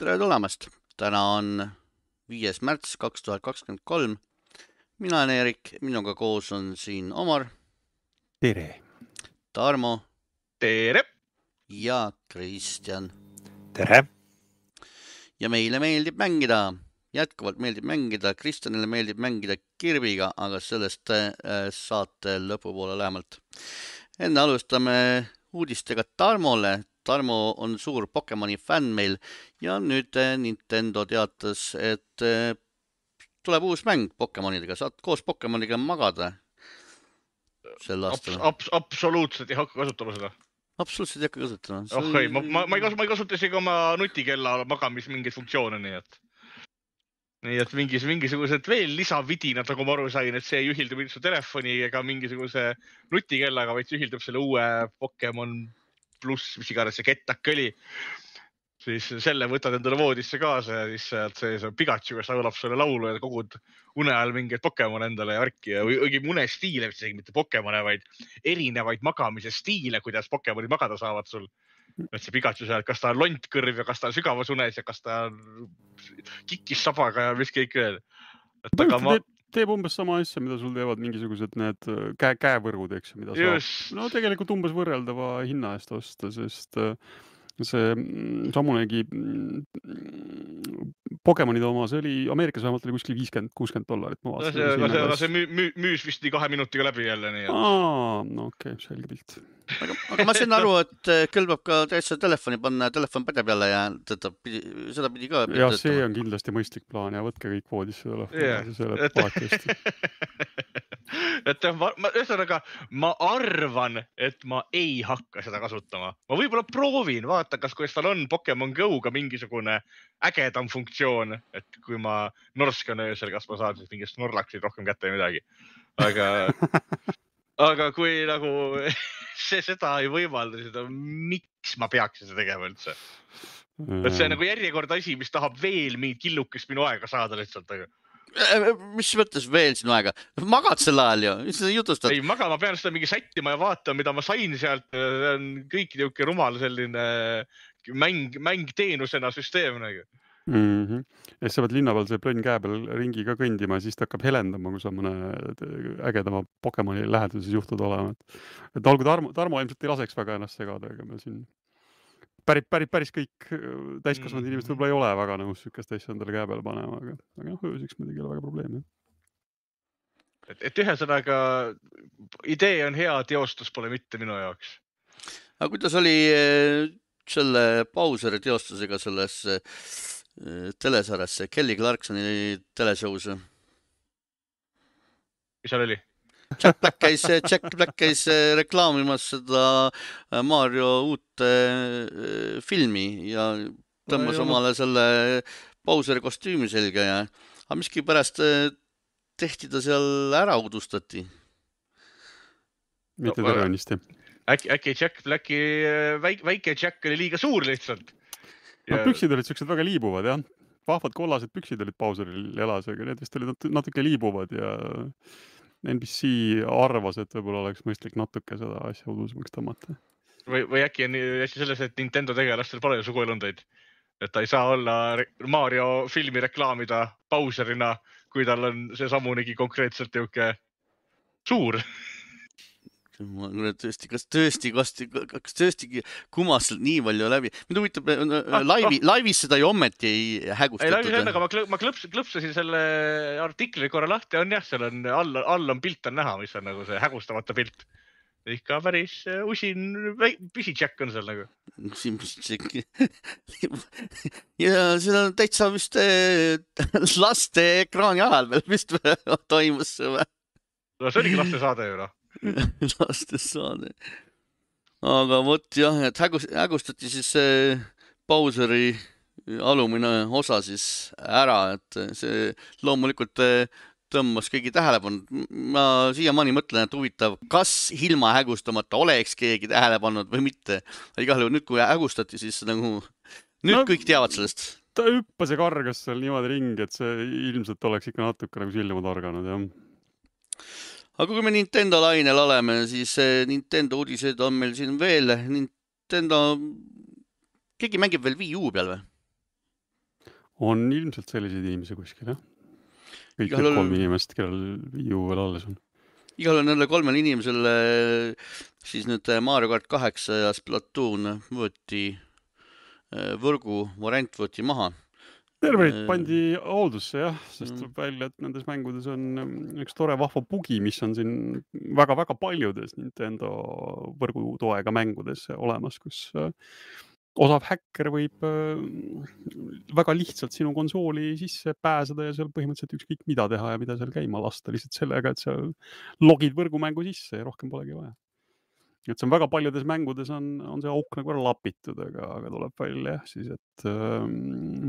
tere tulemast, täna on viies märts kaks tuhat kakskümmend kolm. mina olen Eerik, minuga koos on siin Omar. tere. Tarmo. tere. ja Kristjan. tere. ja meile meeldib mängida, jätkuvalt meeldib mängida, Kristjanile meeldib mängida kirbiga, aga sellest äh, saate lõpupoole lähemalt. enne alustame uudistega Tarmole. Tarmo on suur Pokemoni fänn meil ja nüüd äh, Nintendo teatas, et äh, tuleb uus mäng Pokemonidega, saad koos Pokemoniga magada sel aastal Abs. Abs, absoluutselt ei hakka kasutama seda. absoluutselt ei hakka kasutama. oh ei, ma, ma, ma ei kasuta, ma ei kasuta isegi oma nutikella magamis mingeid funktsioone, nii et. nii et mingis, mingisugused veel lisavidinad, nagu ma aru sain, et see ei ühildu mitte su telefoni ega mingisuguse nutikellaga, vaid see ühildub selle uue Pokemon pluss, mis iganes see kettak oli. siis selle võtad endale voodisse kaasa ja siis sealt sees on Pikachu, kes laulab sulle laulu ja kogud une ajal mingeid Pokemone endale ja värki ja õigemini unestiile, isegi mitte Pokemone, vaid erinevaid magamise stiile, kuidas Pokemonid magada saavad sul. et see Pikachu seal, kas ta on lontkõrv ja kas ta on sügavas unes ja kas ta on kikis sabaga ja mis kõik veel. et aga ma teeb umbes sama asja, mida sul teevad mingisugused need käe, käevõrgud, eks ju, mida Just. saab no tegelikult umbes võrreldava hinna eest osta, sest äh, see mm, samunegi mm, Pokemonide oma, see oli Ameerikas vähemalt oli kuskil viiskümmend, kuuskümmend dollarit. no see, see, see müü, müüs vist nii kahe minutiga läbi jälle, nii et. aa, no okei okay,, selge pilt. Aga, aga ma sain aru, et äh, kõlbab ka täitsa telefoni panna ja telefon pädeb jälle ja teda pidi, seda pidi ka. ja see on kindlasti mõistlik plaan ja võtke kõik voodisse telefoni yeah., see alati hästi et jah, ma, ühesõnaga ma arvan, et ma ei hakka seda kasutama, ma võib-olla proovin, vaatan, kas, kuidas tal on Pokemon Go'ga mingisugune ägedam funktsioon, et kui ma norskan öösel, kas ma saan siis mingist Snorlaxit rohkem kätte või midagi. aga aga kui nagu see seda ei võimalda, seda, miks ma peaksin seda tegema üldse? et see on nagu järjekord asi, mis tahab veel mingit killukest minu aega saada lihtsalt, aga mis mõttes veel sinu aega, magad sel ajal ju, mis sa jutustad? ei maga, ma pean seda mingi sättima ja vaatama, mida ma sain sealt, see on kõik niisugune rumal selline mäng, mäng teenusena süsteem nagu mm. -hmm. ja siis sa pead linna peal see plönn käe peal ringi ka kõndima ja siis ta hakkab helendama, kui sa mõne ägedama Pokemoni läheduses juhtud olema. et, et olgu Tarmo, Tarmo ilmselt ei laseks väga ennast segada, ega meil siin päris, päris, päris kõik täiskasvanud inimesed võib-olla ei ole väga nõus niisugust asja endale käe peale panema, aga, aga noh, ööseks muidugi ei ole väga probleemi. et, et ühesõnaga idee on hea, teostus pole mitte minu jaoks. aga kuidas oli selle Bauseri teostusega selles telesarjas, Kelly Clarksoni teleshow's? mis seal oli? Jack Black käis, Jack Black käis reklaamimas seda Mario uut äh, filmi ja tõmbas no, omale selle Bowseri kostüümi selga ja, aga miskipärast tehti ta seal ära, udustati. mitte no, tervenisti. äkki, äkki Jack Blacki väike, väike Jack oli liiga suur lihtsalt. No püksid olid siuksed väga liibuvad jah, vahvad kollased püksid olid Bowseril jalas, aga need vist olid natuke liibuvad ja NBC arvas, et võib-olla oleks mõistlik natuke seda asja udusemaks tõmmata. või, või äkki on asi selles, et Nintendo tegelastel pole ju suguelundeid, et ta ei saa olla Mario filmi reklaamida Bowserina, kui tal on see samunegi konkreetselt niisugune suur ma kuule tõesti, kas tõesti, kas, kas tõesti kumas nii palju läbi, mind huvitab ah, laivi ah,, laivis seda ju ometi ei hägustatud. ei, laivis on, aga ma, ma klõps, klõpsasin selle artikli korra lahti, on jah, seal on all, all on pilt on näha, mis on nagu see hägustamata pilt. ikka päris usin pisitšäkk on seal nagu. usin pisitšäkk ja see on täitsa vist laste ekraani ajal veel vist toimus see või? no see oligi lastesaade ju noh lastesaade. aga vot jah, et hägus, hägustati siis see Bowseri alumine osa siis ära, et see loomulikult tõmbas kõigi tähelepanu. ma siiamaani mõtlen, et huvitav, kas ilma hägustamata oleks keegi tähele pannud või mitte. igal juhul nüüd, kui hägustati, siis nagu nüüd no, kõik teavad sellest. ta hüppas ja kargas seal niimoodi ringi, et see ilmselt oleks ikka natuke nagu silma torganud, jah aga kui me Nintendo lainel oleme, siis Nintendo uudised on meil siin veel. Nintendo, keegi mängib veel Wii U peal või? on ilmselt selliseid inimesi kuskil jah. kõik need kolm inimest, kellel Wii U veel alles on. igal juhul nendele kolmele inimesele siis nüüd Mario kart kaheksa ja Splatoon võeti äh, võrgu variant võeti maha serverid Äh, pandi hooldusse jah, sest mm. tuleb välja, et nendes mängudes on mm, üks tore vahva bugi, mis on siin väga-väga paljudes Nintendo võrgu toega mängudes olemas, kus äh, osav häkker võib äh, väga lihtsalt sinu konsooli sisse pääseda ja seal põhimõtteliselt ükskõik mida teha ja mida seal käima lasta lihtsalt sellega, et sa logid võrgumängu sisse ja rohkem polegi vaja. Et see on väga paljudes mängudes on, on see auk nagu ära lapitud, aga, aga tuleb välja jah siis, et äh,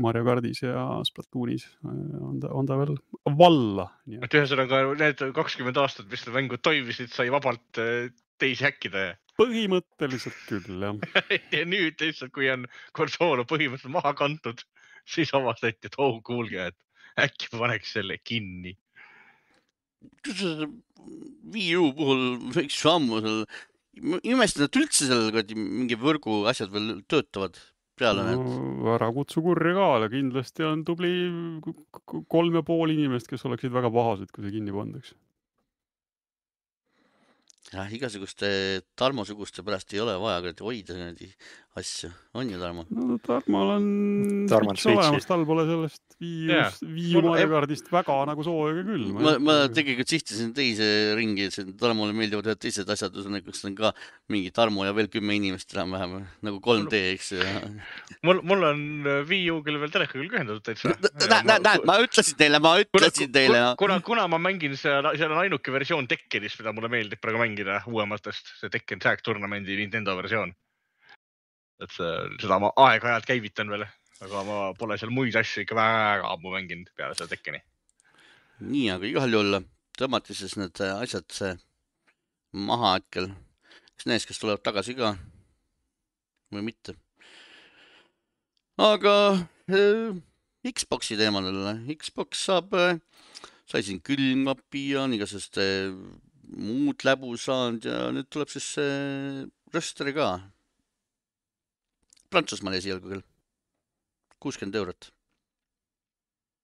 Mario kardis ja Splatoonis äh, on ta, on ta veel valla. et ühesõnaga need kakskümmend aastat, mis need mängud toimisid, sai vabalt äh, teisi häkkida ja põhimõtteliselt küll jah. ja nüüd lihtsalt, kui on konsool on põhimõtteliselt maha kantud, siis avastati, et oh kuulge, et äkki paneks selle kinni. Wii U puhul võiks ju ammu seal, imestan, et üldse seal kuradi mingi võrgu asjad veel töötavad peale no, ära kutsu kurja kaela, kindlasti on tubli kolm ja pool inimest, kes oleksid väga pahased, kui see kinni pandaks. jah, igasuguste Tarmo-suguste pärast ei ole vaja kuradi hoida niimoodi asju, on ju Tarmo? no Tarmol on Tarmo on Switch olemas, tal pole sellest Wii Jaa. U-st, Wii U Mul- Mario kardist väga nagu sooja küll. ma, ma tegelikult sihtisin teise ringi, et Tarmole meeldivad ühed teised asjad, kus on ka mingi Tarmo ja veel kümme inimest enam-vähem nagu 3D, eks ju. mul, mul on äh, Wii U küll veel telekaga küll ühendatud täitsa. näed, näed, näed, ma ütlesin teile, ma ütlesin teile. kuna, kuna ma mängin seal, seal on ainuke versioon Tekkenist, mida mulle meeldib praegu mängida uuematest, see Tekken Tag Tournamendi Nintendo versioon. Et see, seda ma aeg-ajalt käivitan veel, aga ma pole seal muid asju ikka väga ammu mänginud peale seda Tekkeni. nii, aga igal juhul tõmmati siis need asjad see maha hetkel. eks näis, kas tulevad tagasi ka või mitte. aga äh, Xbox'i teemadel, Xbox saab äh,, sai siin külmkapi ja on igasugust äh, muud läbu saanud ja nüüd tuleb siis see röster ka. Prantsusmaal esialgu küll, kuuskümmend eurot.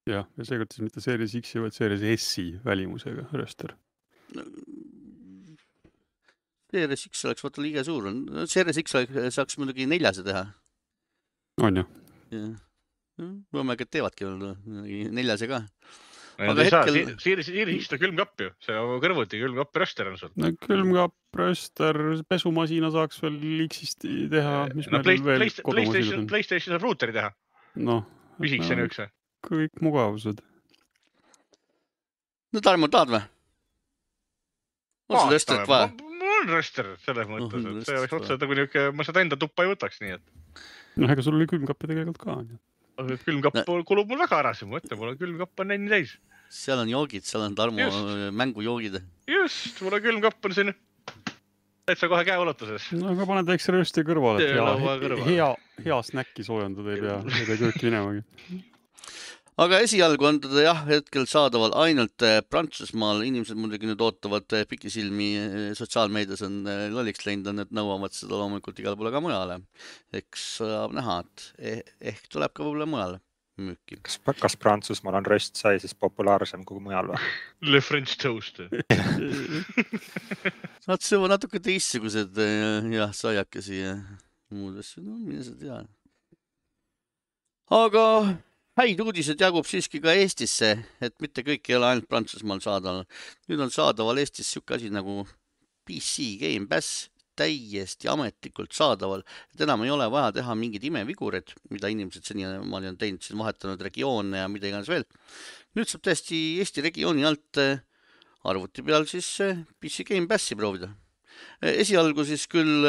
jah, ja seekord siis mitte Series X-i, vaid Series S-i välimusega rööster. Series X oleks vaata liiga suur, Series X oleks- saaks muidugi neljase teha on ju? jah, Võmega teevadki veel neljase ka. Aga hetkel- Siiris, Siiris istub külmkapp ju, see on kõrvuti külmkapp röster on sul. no külmkapp, rööster, pesumasina saaks veel X-ist teha, mis no Play, veel Play, PlayStation, on. PlayStation saab ruuteri teha, noh, pisikese niisuguse. kõik mugavused. no Tarmo, tahad või? on sul röstrit vaja?? mul on röster selles mõttes, on et see oleks otse nagu niuke, ma seda enda tuppa ei võtaks, nii et noh, ega sul oli külmkappi tegelikult ka, on ju. Aga külmkapp kulub mul väga ära, siis ma mõtlen, mul on külmkapp on nenni täis. seal on joogid, seal on Tarmo Just. mängujoogid. just, mul on külmkapp on siin täitsa kohe käeulatuses. no aga paned väikse röösti kõrvale, et hea kõrvale., hea, hea snäkki soojendada ei pea, ei pea kööki minemagi. Aga esialgu on teda jah, hetkel saadaval ainult eh, Prantsusmaal, inimesed muidugi nüüd ootavad eh, pikisilmi, sotsiaalmeedias on lolliks läinud, on, et nõuavad seda loomulikult igale poole ka mujale. eks saab näha, et eh, ehk tuleb ka võib-olla mujale müüki. kas, kas Prantsusmaal on röst sai siis populaarsem kui mujal või? Le French toast. Nad söövad natuke teistsugused jah, saiakesi ja muud asju, no mine sa tea. aga häid uudiseid jagub siiski ka Eestisse, et mitte kõik ei ole ainult Prantsusmaal saadaval. nüüd on saadaval Eestis sihuke asi nagu PC Game Pass täiesti ametlikult saadaval, et enam ei ole vaja teha mingeid imevigureid, mida inimesed senimaani on teinud, siis vahetanud regioone ja mida iganes veel. nüüd saab täiesti Eesti regiooni alt eh, arvuti peal siis eh, PC Game Passi proovida. esialgu siis küll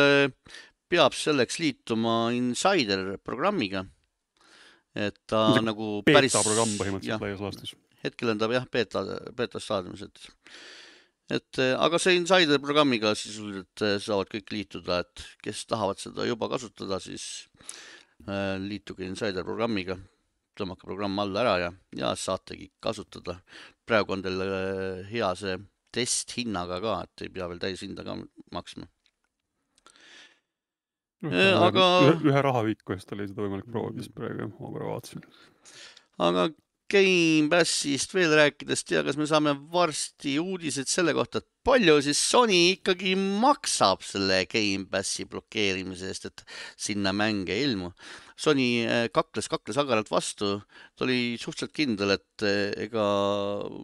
peab selleks liituma Insider programmiga. Et ta See nagu päris beeta programm jah, põhimõtteliselt laias laastus. hetkel on ta jah, beeta, beeta staadiumis, et et eh, aga see Insider programmiga sisuliselt eh, saavad kõik liituda, et kes tahavad seda juba kasutada, siis äh, liituge Insider programmiga, tõmmake programm alla ära ja, ja saategi kasutada. praegu on teil äh, hea see testhinnaga ka, et ei pea veel täishinda ka maksma. Aga- ühe, ühe rahaühiku eest oli seda võimalik proovida, siis praegu ma korra vaatasin. aga Gamepassist veel rääkides, tea, kas me saame varsti uudiseid selle kohta, et palju siis Sony ikkagi maksab selle Gamepassi blokeerimise eest, et sinna mänge ei ilmu. Sony äh, kakles, kakles agaralt vastu, ta oli suhteliselt kindel, et äh, ega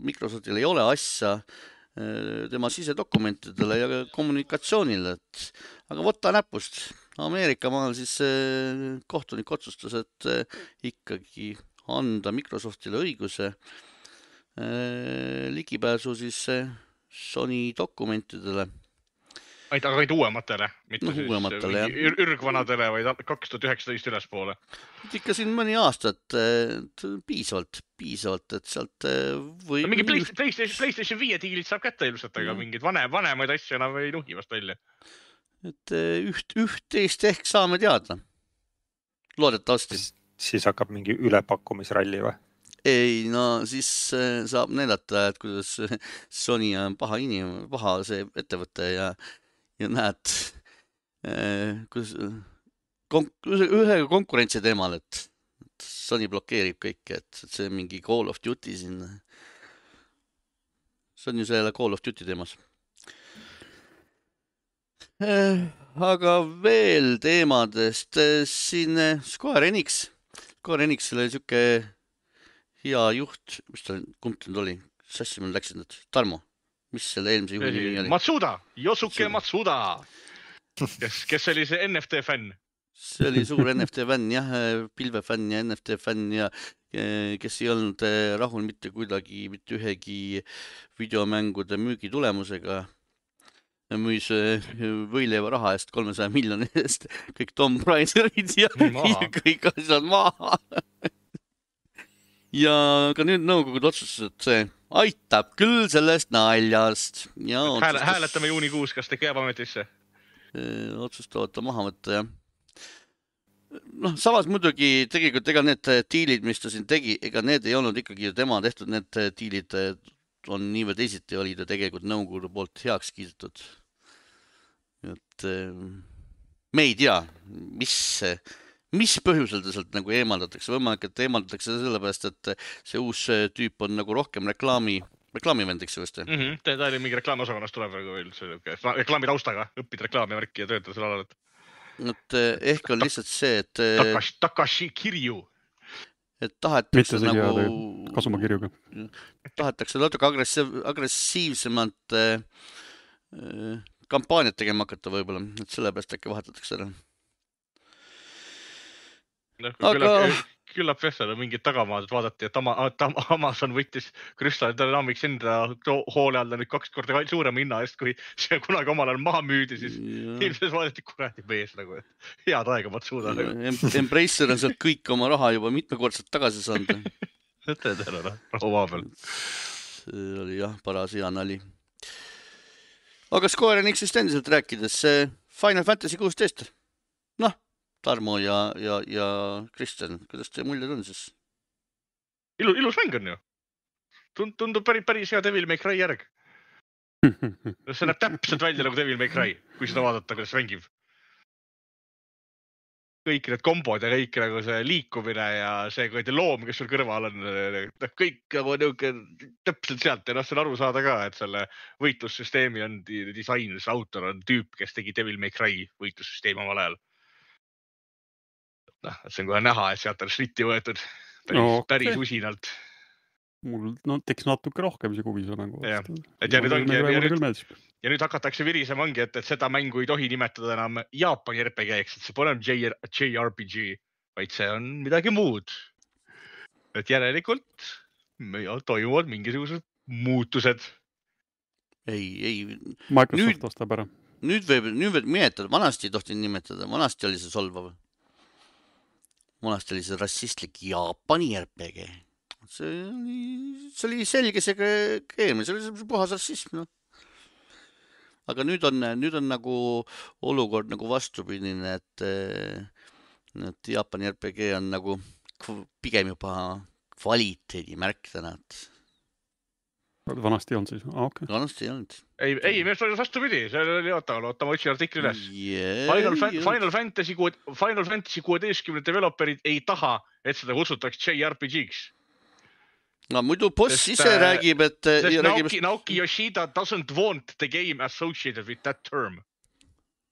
Microsoftil ei ole asja äh, tema sisedokumentidele ja kommunikatsioonile, et aga võta näpust. Ameerika maal siis kohtunik otsustas, et ikkagi anda Microsoftile õiguse äh, ligipääsu siis äh, Sony dokumentidele. ainult, aga ainult uuematele, mitte No, siis uuematele, ür- ürgvanadele, vaid kaks tuhat üheksateist ülespoole. ikka siin mõni aasta, et piisavalt, piisavalt, et sealt äh, või no mingi Play- PlayStation, PlayStation viie diilid saab kätte ilmselt, aga Mhm. mingeid vanem, vanemaid asju enam ei nuhi vast välja. Et äh, üht, üht-teist ehk saame teada. loodetavasti. siis hakkab mingi ülepakkumisralli või? ei no siis äh, saab näidata, et kuidas Sony on paha inimene, paha see ettevõte ja, ja näed äh, kuidas kon-, ühe konkurentsi teemal, et Sony blokeerib kõike, et see mingi Call of Duty siin. see on ju selle Call of Duty teemas. Aga veel teemadest, siin eh, Square Enix, Square Enixil oli sihuke hea juht, mis ta, kumb ta nüüd oli, sassi mul läksid nüüd, Tarmo, mis selle eelmise juhi nimi oli? Matsuda, Yosuke Matsuda. Kes, kes oli see NFT fänn. see oli suur NFT fänn jah, pilvefänn ja NFT fänn ja eh, kes ei olnud eh, rahul mitte kuidagi mitte ühegi videomängude müügi tulemusega. Müüs eh, võileiva raha eest, kolmesaja miljoni eest kõik Tom Raiderid ja, ja kõik asjad maha. ja ka nüüd nõukogud otsustasid, et see aitab küll sellest naljast ja otsustas- hääletame juunikuus, kas ta jääb ametisse. eh, otsustavad ta maha võtta jah. noh, samas muidugi tegelikult ega need diilid, mis ta siin tegi, ega need ei olnud ikkagi ju tema tehtud, need diilid on nii või teisiti olid ju tegelikult nõukogude poolt heaks kiidetud. et eh, me ei tea, mis, mis põhjusel ta sealt nagu eemaldatakse, võimalik, et eemaldatakse sellepärast, et see uus tüüp on nagu rohkem reklaami, reklaamivend, eks ju vist mm. -hmm. ta, ta oli mingi reklaamiosakonnast tuleb nagu veel siuke reklaami taustaga, õppida reklaami värki ja töötada seal alal, et et eh, ehk on lihtsalt see, et eh, Takashi, Takashi Kirju. Et tahetakse nagu heade kasumikirjuga. tahetakse natuke agressiiv, agressiivsemat äh, äh, kampaaniat tegema hakata võib-olla, et sellepärast äkki vahetatakse ära. noh, Aga- küllap, küllap jah, seal on mingid tagamaad, vaadati, et Ama-, Amazon võttis Crystal Dynamics enda hoole alla nüüd kaks korda suurema hinna eest, kui see kunagi omal ajal maha müüdi, siis ilmselt vaadati kuradi mees nagu, et head aega Matsuda nagu. Embracer on sealt kõik oma raha juba mitmekordselt tagasi saanud. mõtled ära noh, rahu peal. see oli jah, paras hea nali. aga Square Enixist endiselt rääkides, Final Fantasy kuusteist, Tarmo ja, ja, ja Kristjan, kuidas teie muljed on siis? ilus, ilus mäng on ju. tundub, päris, päris hea Devil May Cry järg. see näeb täpselt välja nagu Devil May Cry, kui seda vaadata, kuidas mängib. kõik need kombod ja kõik nagu see liikumine ja see kuradi loom, kes sul kõrval on, noh kõik nagu niuke täpselt sealt ja noh, see on aru saada ka, et selle võitlussüsteemi on di- disain, see autor on tüüp, kes tegi Devil May Cry võitlussüsteemi omal ajal. noh, et see on kohe näha, et sealt on šritti võetud päris No okei. päris usinalt. mul no tekkis natuke rohkem see huvi selle mängu vastu. Et ja nüüd ongi- ja nüüd- ja nüüd hakatakse virisema ongi, et, et seda mängu ei tohi nimetada enam Jaapani RPG-ks, et see pole enam JRPG, vaid see on midagi muud. et järelikult me- toimuvad mingisugused muutused. ei, ei, Microsoft nüüd... ostab ära. nüüd võib, nüüd võib nimetada, vanasti ei tohtinud nimetada, vanasti oli see solvav. Vanasti oli see rassistlik Jaapani RPG. see oli, see oli selge keem, see oli puhas rassism, noh. aga nüüd on, nüüd on nagu olukord nagu vastupidine, et, et Jaapani RPG on nagu pigem juba kvaliteedimärk täna, et vanasti ei olnud siis, okei. vanasti ei olnud ei, ei, minu arust oli vastupidi, see oli, oota, oota, ma otsin artikli üles. yeah,. Final, Fan- Final Fantasy, Final Fantasy kuueteistkümne developerid ei taha, et seda kutsutaks JRPG-ks. no muidu boss Sest, ise äh, räägib, et. sest Naoki, Naoki Yoshida doesn't want the game associated with that term.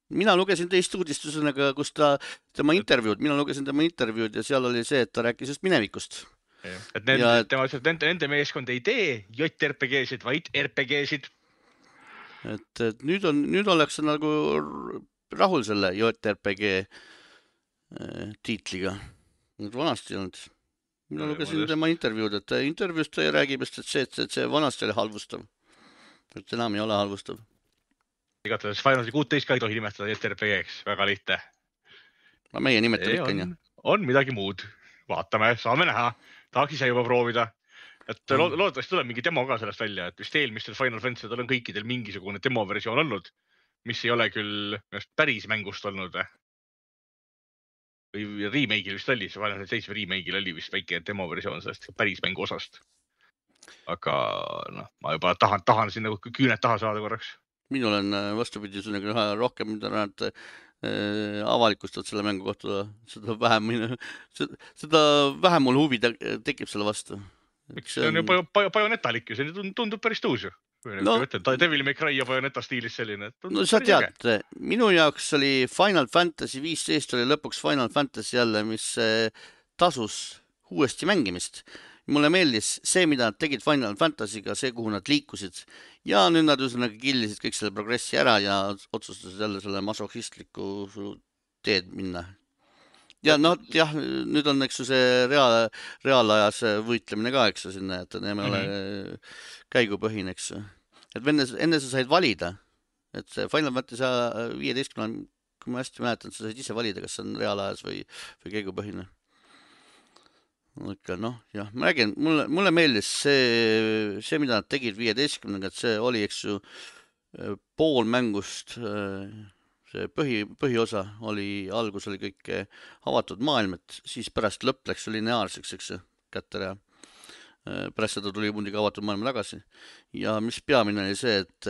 mina lugesin teist uudist, ühesõnaga, kus ta, tema intervjuud, mina lugesin tema intervjuud ja seal oli see, et ta rääkis just minevikust. Et nende Ja-, tema ütles, et nende, nende meeskond ei tee JRPG-sid, vaid RPG-sid. et, et nüüd on, nüüd ollakse nagu rahul selle JRPG äh, tiitliga. nüüd vanasti ei olnud. mina lugesin tema intervjuud, et intervjuus ta räägib just, et see, et, see vanasti oli halvustav. et enam ei ole halvustav. igatahes Final Fantasy kuuteist ka ei tohi nimetada JRPG-ks, väga lihtne. no meie nimetame ikka onju on. on midagi muud, vaatame, saame näha, tahaks ise juba proovida. et Mm. loodetavasti tuleb mingi demo ka sellest välja, et vist eelmistel Final Fantasy'del on kõikidel mingisugune demoversioon olnud, mis ei ole küll päris mängust olnud. või remake'il vist oli, see Final Fantasy seitsme remake'il oli vist väike demoversioon sellest päris mängu osast. aga noh, ma juba tahan, tahan sinna küüned taha saada korraks. minul on äh, vastupidi, ühesõnaga üha rohkem, nad äh, avalikustavad selle mängu kohta, seda vähem, seda vähem mul huvi te tekib selle vastu. miks see on ju Bayonetalik ju, see tundub- päris tõus ju. No- no, Devil May Cry ja Bayoneta stiilis selline. no sa tead, minu jaoks oli Final Fantasy viisteist oli lõpuks Final Fantasy jälle, mis äh, tasus uuesti mängimist. Mulle meeldis see, mida nad tegid Final Fantasy'ga, see, kuhu nad liikusid ja nüüd nad ühesõnaga killisid kõik selle progressi ära ja otsustasid jälle selle masohhistliku teed minna. ja noh, jah, nüüd on, eks ju, see reaal, reaalajas võitlemine ka, eks ju, sinna, et enam ei ole käigupõhine, eks ju. et enne, enne sa said valida, et see Final Fantasy viieteistkümne, kui ma hästi mäletan, sa said ise valida, kas see on reaalajas või, või käigupõhine. Ikka noh, jah, ma räägin, mulle, mulle meeldis see, see, mida nad tegid viieteistkümnendaga, et see oli, eks ju, pool mängust, see põhi, põhiosa oli, algus oli kõik eh, avatud maailm, et siis pärast lõpp läks lineaarseks, eks ju, kätte ära. pärast seda tuli muidugi avatud maailma tagasi ja mis peamine oli see, et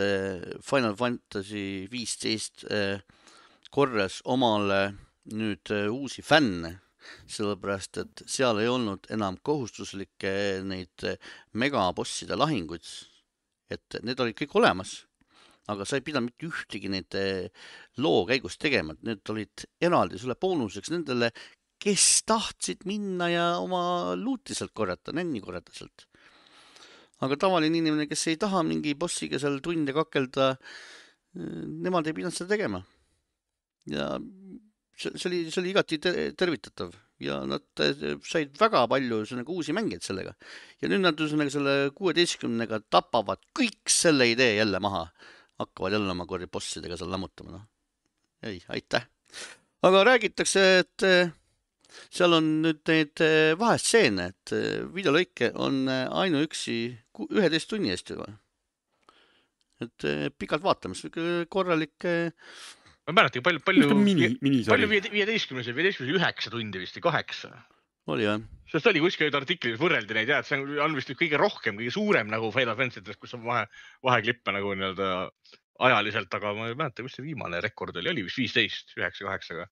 Final Fantasy viisteist korjas omale nüüd uusi fänne, sellepärast et seal ei olnud enam kohustuslikke neid eh, megabosside lahinguid. et need olid kõik olemas, aga sa ei pidanud mitte ühtegi neid eh, loo käigus tegema, et need olid eraldi sulle boonuseks nendele, kes tahtsid minna ja oma luuti sealt korjata, nänni korjata sealt. aga tavaline inimene, kes ei taha mingi bossiga seal tunde kakelda, nemad ei pidanud seda tegema. ja see see oli, see oli igati te- tervitatav ja nad eh, said väga palju ühesõnaga uusi mängijaid sellega. ja nüüd nad ühesõnaga selle kuueteistkümnega tapavad kõik selle idee jälle maha, hakkavad jälle oma kuradi bossidega seal lammutama, noh. ei, aitäh. aga räägitakse, et eh, seal on nüüd neid eh, vahestseene, et videolõike on ainuüksi üheteist tunni eest juba. et pikalt vaatame, sihuke korralik eh, ma ei mäletagi, palju, palju palju viieteistkümnes ja viieteistkümnes üheksa tundi vist või kaheksa. oli jah. sest oli kuskil artiklis võrreldi neid ja et see on, on vist kõige rohkem, kõige suurem nagu Final Fantasy'des, kus on vahe, vaheklippe nagu nii-öelda ajaliselt, aga ma ei mäleta, mis see viimane rekord oli, oli vist viisteist, üheksa, kaheksaga.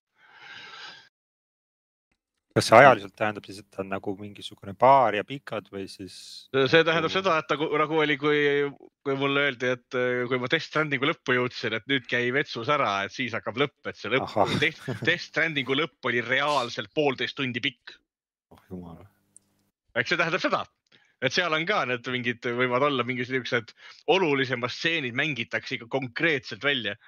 Kas see ajaliselt tähendab siis, et ta on nagu mingisugune paar ja pikad või siis? see tähendab seda, et nagu, nagu oli, kui, kui mulle öeldi, et äh, kui ma Death Strandingu lõppu jõudsin, et nüüd käi vetsus ära, et siis hakkab lõpp, et see lõpp Death, Death Strandingu lõpp oli reaalselt poolteist tundi pikk. oh jumal. eks see tähendab seda, et seal on ka need mingid, võivad olla mingid niisugused olulisemad stseenid mängitakse ikka konkreetselt välja.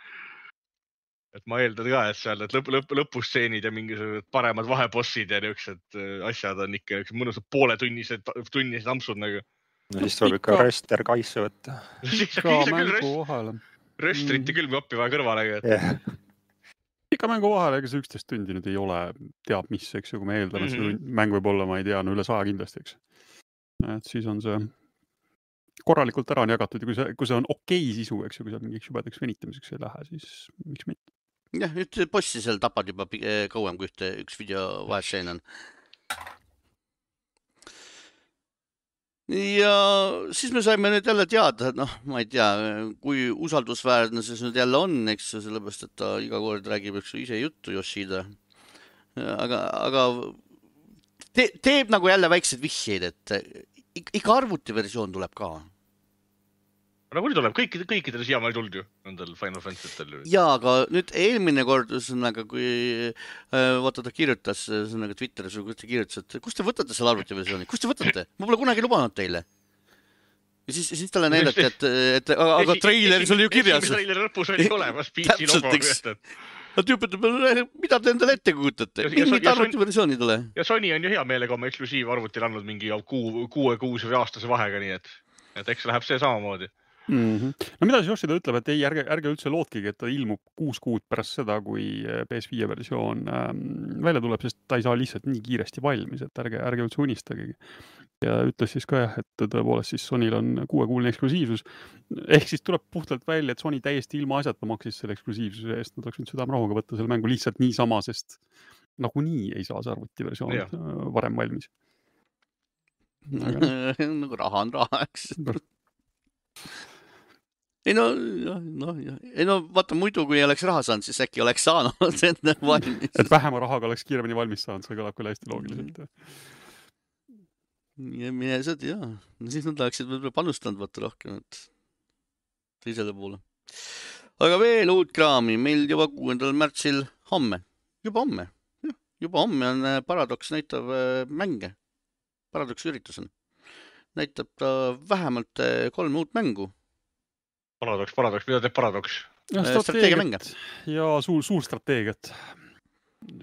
Et ma eeldan ka, et seal need lõpp, lõpp, lõpustseenid ja mingisugused paremad vahebossid ja niisugused äh, asjad on ikka niisugused mõnusad pooletunnised, tunnised ampsud nagu. no siis tuleb ikka röster kaisse võtta. siis ka on küll mängu vahele. röstrite külmi appi vaja kõrvale, et jah, ikka mängu vahele, ega see üksteist tundi nüüd ei ole teab mis, eks ju, kui me eeldame, et Mhm. see mäng võib olla, ma ei tea, no üle saja kindlasti, eks. et siis on see korralikult ära on jagatud ja kui see, kui see on okei sisu, eks ju, kui seal mingiks jubedaks venitamiseks ei lähe, siis miks mitte. jah, ühte bossi seal tapad juba eh, kauem kui ühte, üks video vahestseen on. ja siis me saime nüüd jälle teada, et noh, ma ei tea, kui usaldusväärne see nüüd jälle on, eks ju, sellepärast et ta iga kord räägib, eks ju, ise juttu, Yoshida. aga, aga te, teeb nagu jälle väikseid vihjeid, et iga arvutiversioon tuleb ka nagunii tuleb kõikidel, kõikidel siiamaani tulnud ju, nendel Final Fantasy'tel ju. ja aga nüüd eelmine kord, ühesõnaga, kui äh, vaata ta kirjutas, ühesõnaga Twitteris või kus ta kirjutas, et kust te võtate selle arvutiversiooni, kust te võtate, ma pole kunagi lubanud teile. ja siis, siis talle näidati, et, et aga, aga treileris oli ju kirjas. treileri lõpus oli olemas PC logo tüüp ütleb, mida te endale ette kujutate Ja-, ja- mingit ja- arvutiversiooni ei tule. ja Sony on ju hea meelega oma eksklusiivarvutile andnud mingi kuu, kuue kuuse või aastase vahega, nii et, et eks läheb see samamoodi. mm. -hmm. no mida siis Yoshida ütleb, et ei, ärge, ärge üldse lootkegi, et ta ilmub kuus kuud pärast seda, kui äh, PS5 versioon ähm, välja tuleb, sest ta ei saa lihtsalt nii kiiresti valmis, et ärge, ärge üldse unistagegi. ja ütles siis ka jah, et tõepoolest siis Sonyl on kuuekuuline eksklusiivsus. ehk siis tuleb puhtalt välja, et Sony täiesti ilmaasjata maksis selle eksklusiivsuse eest, nad oleks võinud südamerahuga võtta selle mängu lihtsalt niisama, sest nagunii ei saa see arvutiversioon Jah. äh, varem valmis. Nagu raha on raha, eks. Ei no, noh, noh, ei no vaata muidu, kui ei oleks raha saanud, siis äkki oleks saanud enne valmis. et vähema rahaga oleks kiiremini valmis saanud, see kõlab küll hästi loogiliselt. ja mine sa tea, no siis nad oleksid võib-olla panustanud vaata rohkem, et teisele poole. aga veel uut kraami meil juba kuuendal märtsil homme, juba homme, juba homme on äh, Paradox näitav äh, mänge. Paradox üritus on, näitab ta vähemalt äh, kolme uut mängu, paradoks, paradoks, mida teeb paradoks? Äh, strateegiamänge. ja suur, suur strateegiat.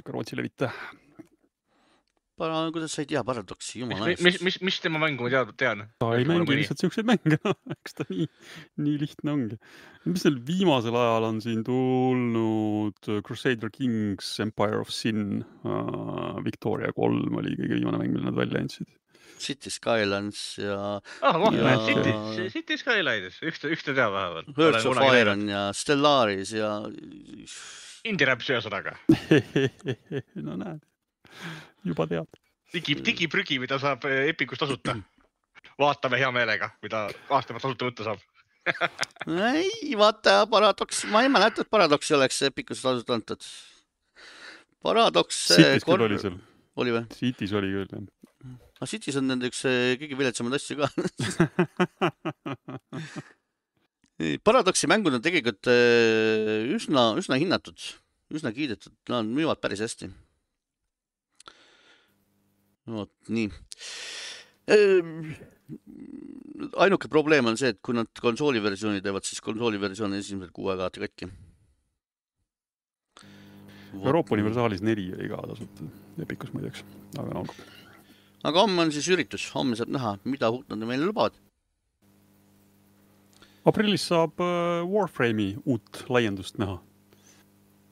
Rootsi. Para-, kuidas sa ei tea Paradoxi, jumala mis, mis, mis, mis tema mängu ma teada, tean? ta ei mängi lihtsalt siukseid mänge, eks ta nii, nii lihtne ongi. mis neil viimasel ajal on siin tulnud Crusader Kings, Empire of Sin uh,, Victoria kolm oli kõige viimane mäng, mille nad välja andsid. City Skylines ja ah, vah Ja-, City, City Skylines, ühte, ühte tean vähemalt. Hearts of Iron ja Stellaris ja Indie-räpp ühesõnaga. no näed, juba tead. digi, digiprügi, mida saab eh, Epicus tasuta. vaatame hea meelega, mida aasta pealt tasuta võtta saab. ei vaata Paradox, ma ei mäleta, et Paradoxi oleks Epicus tasuta antud. Paradox. City's küll oli seal, oli või? City's oli küll jah. Aga City's on nende üks eh, kõige viletsamaid asju ka. Paradoxi mängud on tegelikult eh, üsna, üsna hinnatud, üsna kiidetud, nad müüvad päris hästi. vot nii. ainuke probleem on see, et kui nad konsooli versiooni teevad, siis konsooli versioon on esimesed kuu aega alati katki. Euroopa. Universaalis neli oli ka tasuta, Epicus muideks, aga no aga homme on siis üritus, homme saab näha, mida uut nad meile lubavad. aprillis saab äh, Warframe'i uut laiendust näha.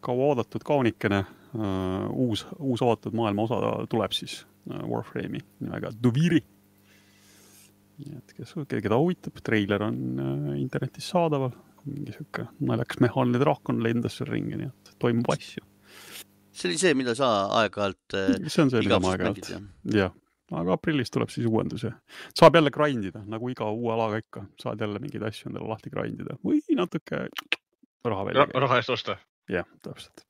kaua oodatud kaunikene äh,, uus, uus avatud maailma osa tuleb siis äh, Warframe'i nimega Duviri. nii et kes, keda huvitab, treiler on internetis saadaval, mingi sihuke naljakas mehaaniline draakon lendas seal ringi, nii et toimub asju. see oli see, mida sa aeg-ajalt see on see, mida ma aeg-ajalt, jah? jah, aga aprillis tuleb siis uuendus ja saab jälle grind ida nagu iga uue alaga ikka, saad jälle mingeid asju endale lahti grind ida või natuke raha välja käia. raha eest osta. jah, täpselt.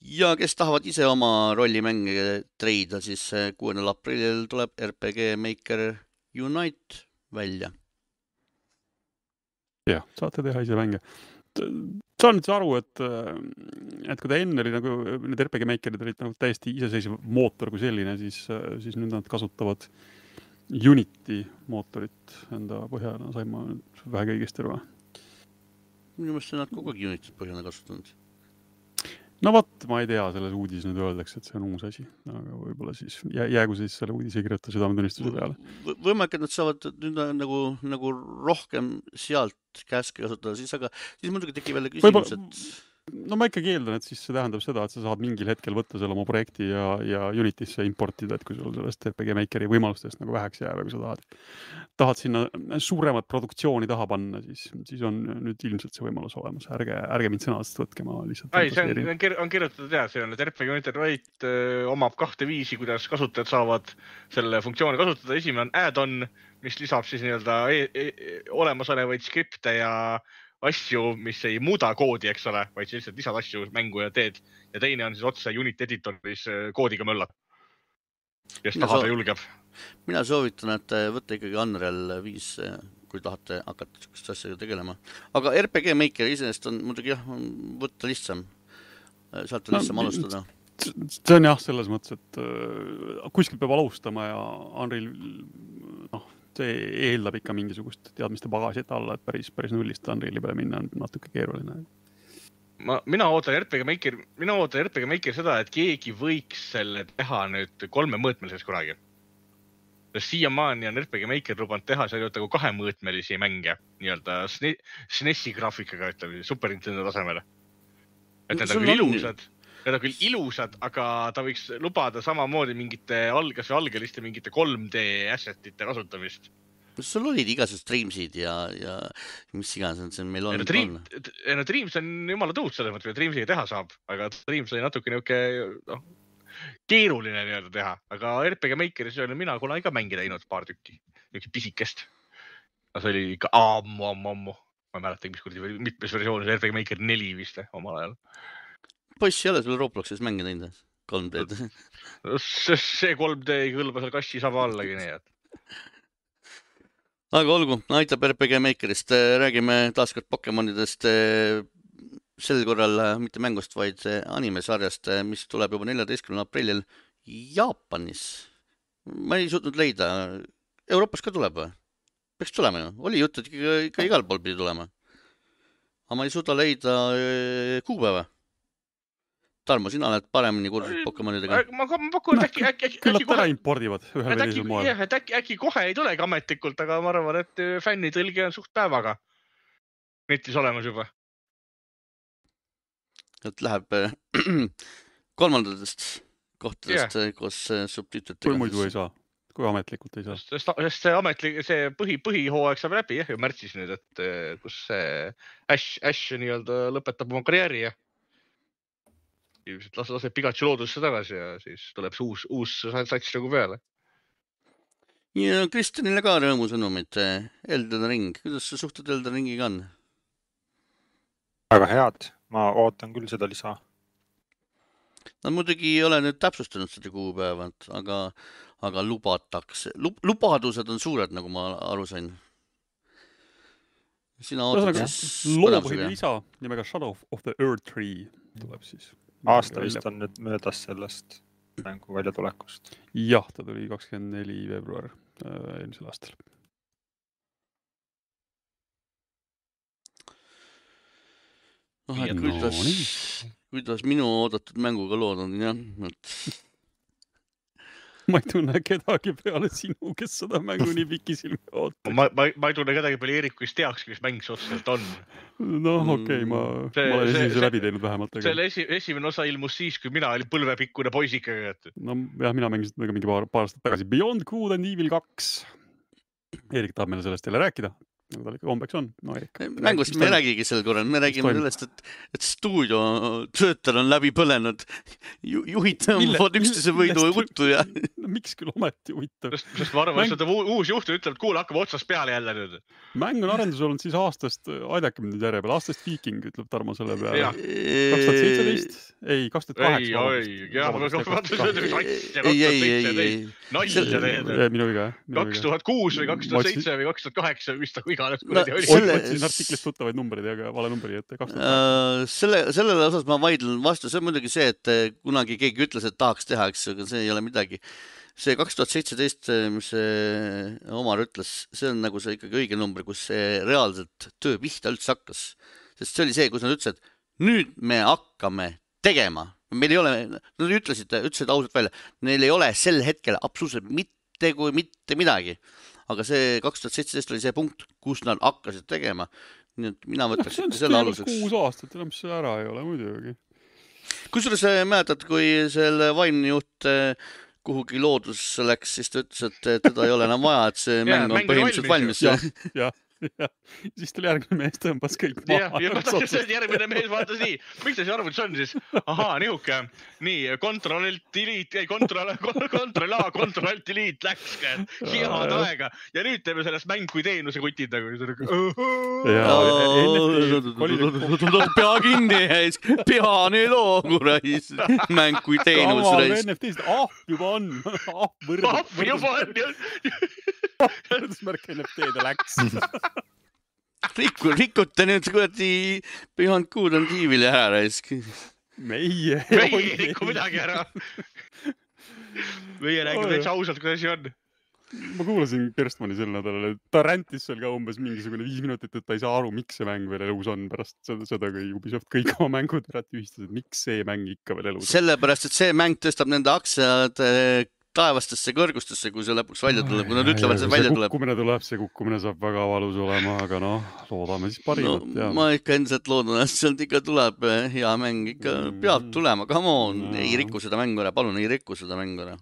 ja kes tahavad ise oma rollimänge treida, siis äh, kuuendal aprillil tuleb RPG Maker Unite välja. jah, saate teha ise mänge. Saan nüüd aru, et, et kui ta enne oli nagu need RPG Makerid olid nagu täiesti iseseisev mootor kui selline, siis, siis nüüd nad kasutavad Unity mootorit enda põhjal, sain ma nüüd vähegi õigesti aru? minu meelest on nad kogu aeg Unityt põhjana kasutanud. No vot, ma ei tea, selles uudises nüüd öeldakse, et see on uus asi, aga võib-olla siis jää, jäägu siis selle uudise kirjuta südametunnistuse peale. võimalik, et nad saavad nüüd nagu, nagu rohkem sealt käske kasutada, siis aga, siis muidugi tekib jälle küsimus, et no ma ikkagi eeldan, et siis see tähendab seda, et sa saad mingil hetkel võtta selle oma projekti ja, ja Unity'sse importida, et kui sul sellest RPG Makeri võimalustest nagu väheks jääb ja kui sa tahad, tahad sinna suuremat produktsiooni taha panna, siis, siis on nüüd ilmselt see võimalus olemas, ärge, ärge mind sõnadest võtke, ma lihtsalt. ei, see on, on, kir on kirjutatud ja see on, et RPG United Right öö, omab kahte viisi, kuidas kasutajad saavad selle funktsiooni kasutada. esimene on add-on, mis lisab siis nii-öelda e e olemasolevaid skripte ja asju, mis ei muuda koodi, eks ole, vaid sa lihtsalt lisad asju mängu ja teed. ja teine on siis otse Unity editoris öö, koodiga möllata. kes Mina tahab soo- ja julgeb. mina soovitan, et äh, võtta ikkagi Unreal viis, kui tahate hakata siukeste asjadega tegelema. aga RPG Maker iseenesest on muidugi jah, võtta lihtsam. sealt on No, lihtsam alustada. see on jah, selles mõttes, et äh, kuskilt peab alustama ja Unreal, noh, see eeldab ikka mingisugust teadmiste pagasit alla, et päris, päris nullist Unreali peale minna on natuke keeruline. ma, mina ootan RPG Maker, mina ootan RPG Maker seda, et keegi võiks selle teha nüüd kolmemõõtmeliseks kunagi. sest siiamaani on RPG Maker lubanud teha seal nagu kahemõõtmelisi mänge nii-öelda SNE- SNESi graafikaga, ütleme Super Nintendo tasemel. et need on küll ju- ilusad, need on küll ilusad, aga ta võiks lubada samamoodi mingite alg-, kas või algeliste mingite 3D asset'ite kasutamist. sul olid igasugused Dreamsid ja, ja mis iganes see meil ei on no, Dream, ei no Dreams on jumala tõus selles mõttes, et Dreamsiga teha saab, aga Dreams oli natuke niuke, noh, keeruline nii-öelda teha, aga RPG Makeris olen mina kunagi ka mänge teinud paar tükki, niisugust pisikest. no see oli ikka ammu, ammu, ammu, ma ei mäletagi, mis kuradi, mitmes versioonis RPG Maker neli vist eh, omal ajal. Poiss ei ole sul Robloxis mänge teinud või? 3D-d. see 3D ei kõlba seal kassi saba allagi, nii et. aga olgu, aitab RPG Makerist, räägime taaskord Pokemonidest. sel korral äh, mitte mängust, vaid äh, animesarjast, mis tuleb juba neljateistkümnendal aprillil Jaapanis. ma ei suutnud leida, Euroopas ka tuleb või? peaks tulema ju, oli jutt, et ikka, ikka igal pool pidi tulema. aga ma ei suuda leida kuupäeva. Tarmo, sina oled paremini kursis Pokemonidega. ma, ma pakun, et äkki, äkki, äkki, küllap ära kohe, impordivad ühel või äkki teisel, moel. jah, et äkki, äkki kohe ei tulegi ametlikult, aga ma arvan, et äh, fännitõlge on suht päevaga netis olemas juba. et läheb äh, kolmandatest kohtadest yeah. koos äh, subtiitritega. kui muidu ei saa, kui ametlikult ei saa. sest, sest see ametlik, see põhi, põhihooaeg saab läbi jah ju märtsis nüüd, et kus see Ash, Ash nii-öelda lõpetab oma karjääri ja ilmselt las- laseb Pikachu loodusse tagasi ja siis tuleb see uus, uus sats nagu peale. ja Kristjanile ka rõõmusõnumid. Elden Ring, kuidas sa suhtud Elden Ringiga on? väga head, ma ootan küll seda lisa. Nad muidugi ei ole nüüd täpsustanud seda kuupäeva, aga, aga lubatakse lub,, lubadused on suured, nagu ma aru sain. sina ootad ühesõnaga, siis loomapõhine põnevusega? lisa nimega Shadow of the Earth Tree tuleb siis. Aasta vist on nüüd möödas sellest mängu väljatulekust. jah, ta tuli kakskümmend neli veebruar äh, eelmisel aastal. noh, et No kuidas nii., kuidas minu oodatud mänguga lood on jah, et ma ei tunne kedagi peale sinu, kes seda mängu nii pikisilmi ootab. ma, ma, ma ei tunne kedagi peale Eerikut, kes teakski, mis mäng see otseselt on. noh, okei okay,, ma, See- ma olen esimese läbi teinud vähemalt, selle esi, esimene osa ilmus siis, kui mina olin põlvepikkune poisike, et no jah, mina mängisin temaga mingi paar, paar aastat tagasi Beyond Good and Evil kaks. Eerik tahab meile sellest jälle rääkida, nagu tal ikka kombeks on. no mängust me ei. räägigi sel korral, me räägime sellest, et, et stuudiotöötajal on läbi põlenud ju,, juhid tõmbavad üksteise võidu juttu ja no miks küll ometi huvitav. sest, ma arvan, Mäng- et uus juht ütleb, et kuule, hakkame otsast peale jälle nüüd. mäng on arendus olnud siis aastast, aidake mind nüüd järje peale, aastast Viiking, ütleb Tarmo selle peale kaks tuhat seitseteist, ei, kaks tuhat ei, kaheksa. ei, ei, ei, ei, ei, nalja teed. minu viga, jah. kaks tuhat kuus või kaks tuhat seitse või kaks tuhat kaheksa, mis ta iganes No kuradi oli selle-. otsin artiklist tuttavaid numbreid, aga vale numbri ette, kaks tuhat Äh, selle, sellele osas ma vaidlen vastu, see on muidugi see, et eh, kunagi keegi ütles, et tahaks teha, eks ju, aga see ei ole midagi. see kaks tuhat seitseteist, mis see Omar ütles, see on nagu see ikkagi õige number, kus see reaalselt töö pihta üldse hakkas. sest see oli see, kus nad ütlesid, nüüd me hakkame tegema, meil ei ole, nad ütlesid, ütlesid ausalt välja, neil ei ole sel hetkel absoluutselt mitte kui mitte midagi. Aga see kaks tuhat seitseteist oli see punkt, kus nad hakkasid tegema. nii et mina võtaks ikka selle aluseks. kuus aastat, enam see ära ei ole muidugi. kusjuures äh, mäletad, kui selle vaimne juht äh, kuhugi loodusse läks, siis ta ütles, et äh, teda ei ole enam vaja, et see mäng on põhimõtteliselt valmis ju.. jah, siis tuli järgmine mees, tõmbas kõik jah, maha. ja ma tahtsin, et järgmine mees vaatas nii, miks see arvutis on siis? ahaa, nihuke, nii kontroll delete, ei kontroll, kontroll A, kontroll delete läks, head aega ja nüüd teeme sellest mäng kui teenuse kutid nagu. pea kinni, pea nüüd oo, kurat, mäng kui teenus reis. NFT-st, ahv juba on, ahv võrdub. ahv juba on ju. võrdusmärk NFT-d läks. rikku, rikute nüüd kuradi Beyond Good on tiivili ära raisk. meie. meie ei riku midagi ära. meie räägime täitsa ausalt, kuidas asi on. ma kuulasin Kerstmani sel nädalal, et ta rändis seal ka umbes mingisugune viis minutit, et ta ei saa aru, miks see mäng veel elus on pärast seda, seda kui Ubisoft kõik oma mängud ära tühistas, et miks see mäng ikka veel elus on. sellepärast, et see mäng tõstab nende aktsiad eh, taevastesse kõrgustesse, kui see lõpuks välja tuleb, kui nad ütlevad, et see välja tuleb. kukkumine tuleb, see kukkumine saab väga valus olema, aga noh, loodame siis no parimat ja. ma ikka endiselt loodan, et sealt ikka tuleb eh, hea mäng, ikka peab tulema, come on, No. ei riku seda mängu ära, palun ei riku seda mängu ära.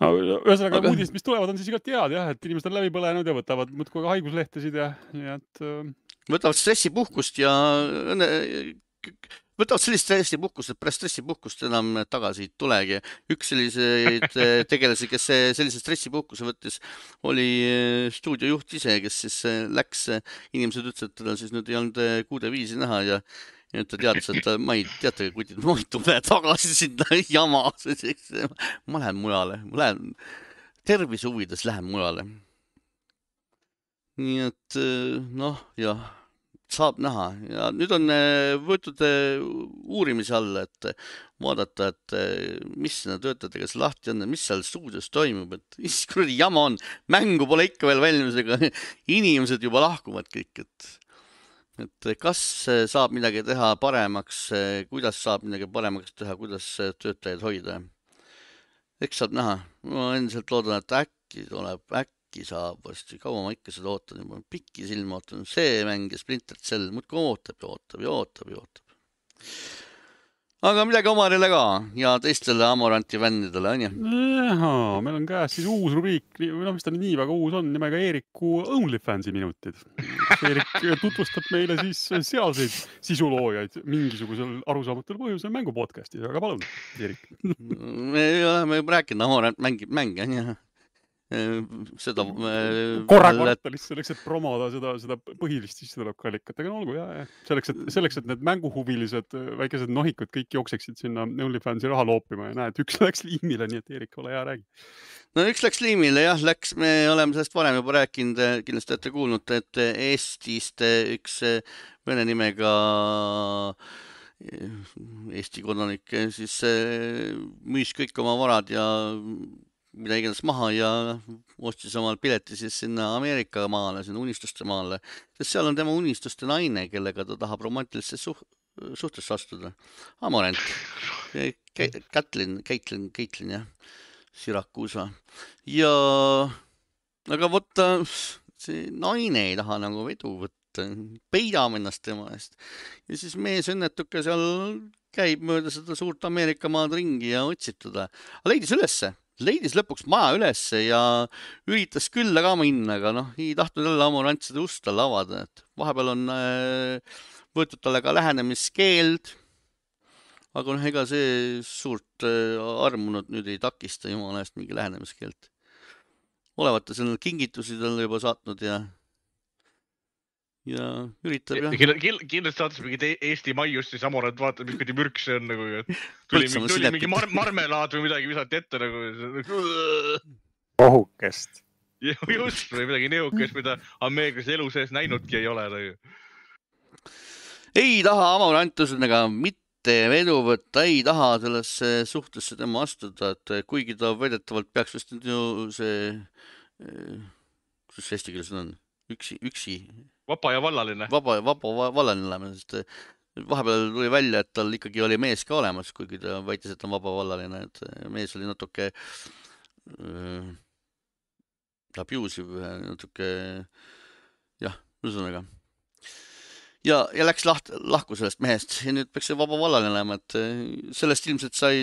no, ühesõnaga Aga- aga... uudised, mis tulevad, on siis igati head jah, et inimesed on läbi põlenud ja võtavad muudkui haiguslehtesid ja, nii et äh, võtavad stressipuhkust ja õnne- võtavad sellist stressipuhkust, et pärast stressipuhkust enam tagasi ei tulegi. üks selliseid eh, tegelasi, kes see- sellise stressipuhkuse võttis, oli eh, stuudiojuht ise, kes siis läks, inimesed ütlesid, et teda siis nüüd ei olnud eh, kuude-viisi näha ja ja ta teatas, et ma ei, teate, kutid, ma ei tule tagasi sinna jama, ma lähen mujale, ma lähen tervise huvides lähen mujale. nii et noh, jah saab näha. Ja nüüd on eh, võetud eh, uurimise alla, et vaadata, et mis nende töötajatega seal lahti on, mis seal stuudios toimub, et mis kuradi jama on, mängu pole ikka veel valmis, aga inimesed juba lahkuvad kõik, et et kas saab midagi teha paremaks, kuidas saab midagi paremaks teha, kuidas töötajaid hoida. eks saab näha, ma endiselt loodan, et äkki tuleb, äkki saab varsti, kaua ma ikka seda ootan juba, pikki silmi ootan, see mäng ja Splinter Cell muudkui ootab ja ootab ja ootab ja ootab. aga midagi Omarile ka ja teistele Amoranti fännidele onju. Meil on käes siis uus rubriik, või noh, mis ta nii väga uus on, nimega Eeriku OnlyFansi minutid. Eerik tutvustab meile siis sealseid sisuloojaid mingisugusel arusaamatul põhjusel mängu podcast'is, aga palun, Eerik. me oleme juba rääkinud, Amorant mängib mänge onju. seda. korra kvartalis selleks, et promoda seda, seda põhilist sissetulekuallikat, aga no olgu ja, ja selleks, et selleks, et need mänguhuvilised äh, väikesed nohikud kõik jookseksid sinna OnlyFansi raha loopima ja näed, üks läks liimile, nii et Eerik, ole hea, räägi. no üks läks liimile jah, läks, me oleme sellest varem juba rääkinud, kindlasti olete kuulnud, et Eestist üks vene nimega Eesti kodanik siis müüs kõik oma varad ja mida iganes maha ja ostis omal pileti siis sinna Ameerika maale, sinna unistuste maale, sest seal on tema unistuste naine, kellega ta tahab romantilisse suh-, suhtesse astuda. Amorant, Kätlin, Caitlin, Caitlin jah, Siracusa. Ja aga vot see naine ei taha nagu vedu võtta, peidame ennast tema eest. Ja siis mees õnnetuke seal käib mööda seda suurt Ameerika maad ringi ja otsib teda, aga leidis ülesse, leidis lõpuks maja ülesse ja üritas külla ka minna, aga noh, ei tahtnud jälle Amorant seda ust talle avada, et vahepeal on äh, võetud talle ka lähenemiskeeld. aga noh, ega see suurt äh, armunud nüüd ei takista jumala eest mingi lähenemiskeelt. olevat ta seal kingitusi talle juba saatnud ja, ja üritab jah. kindlasti saatis mingit E- Eesti maiust, siis Amorant vaatab, mis kuradi mürk see on nagu. tuli tuli mingi mar marmelaad või midagi visati ette nagu. ohukest. just või midagi nihukest, mida ameeriklased elu sees näinudki ei ole nagu.. ei taha Amorant ühesõnaga mitte vedu võtta, ei taha sellesse suhtesse tema astuda, et kuigi ta väidetavalt peaks vist nüüd ju see, kuidas see eesti keeles on, üksi, üksi vaba ja vallaline. vaba, vaba va- vallaline olema, sest eh, vahepeal tuli välja, et tal ikkagi oli mees ka olemas, kuigi ta väitis, et on vabavallaline, et eh, mees oli natuke äh, abusive, natuke jah, ühesõnaga. ja, ja läks laht-, lahku sellest mehest ja nüüd peaks see vabavallaline olema, et sellest ilmselt sai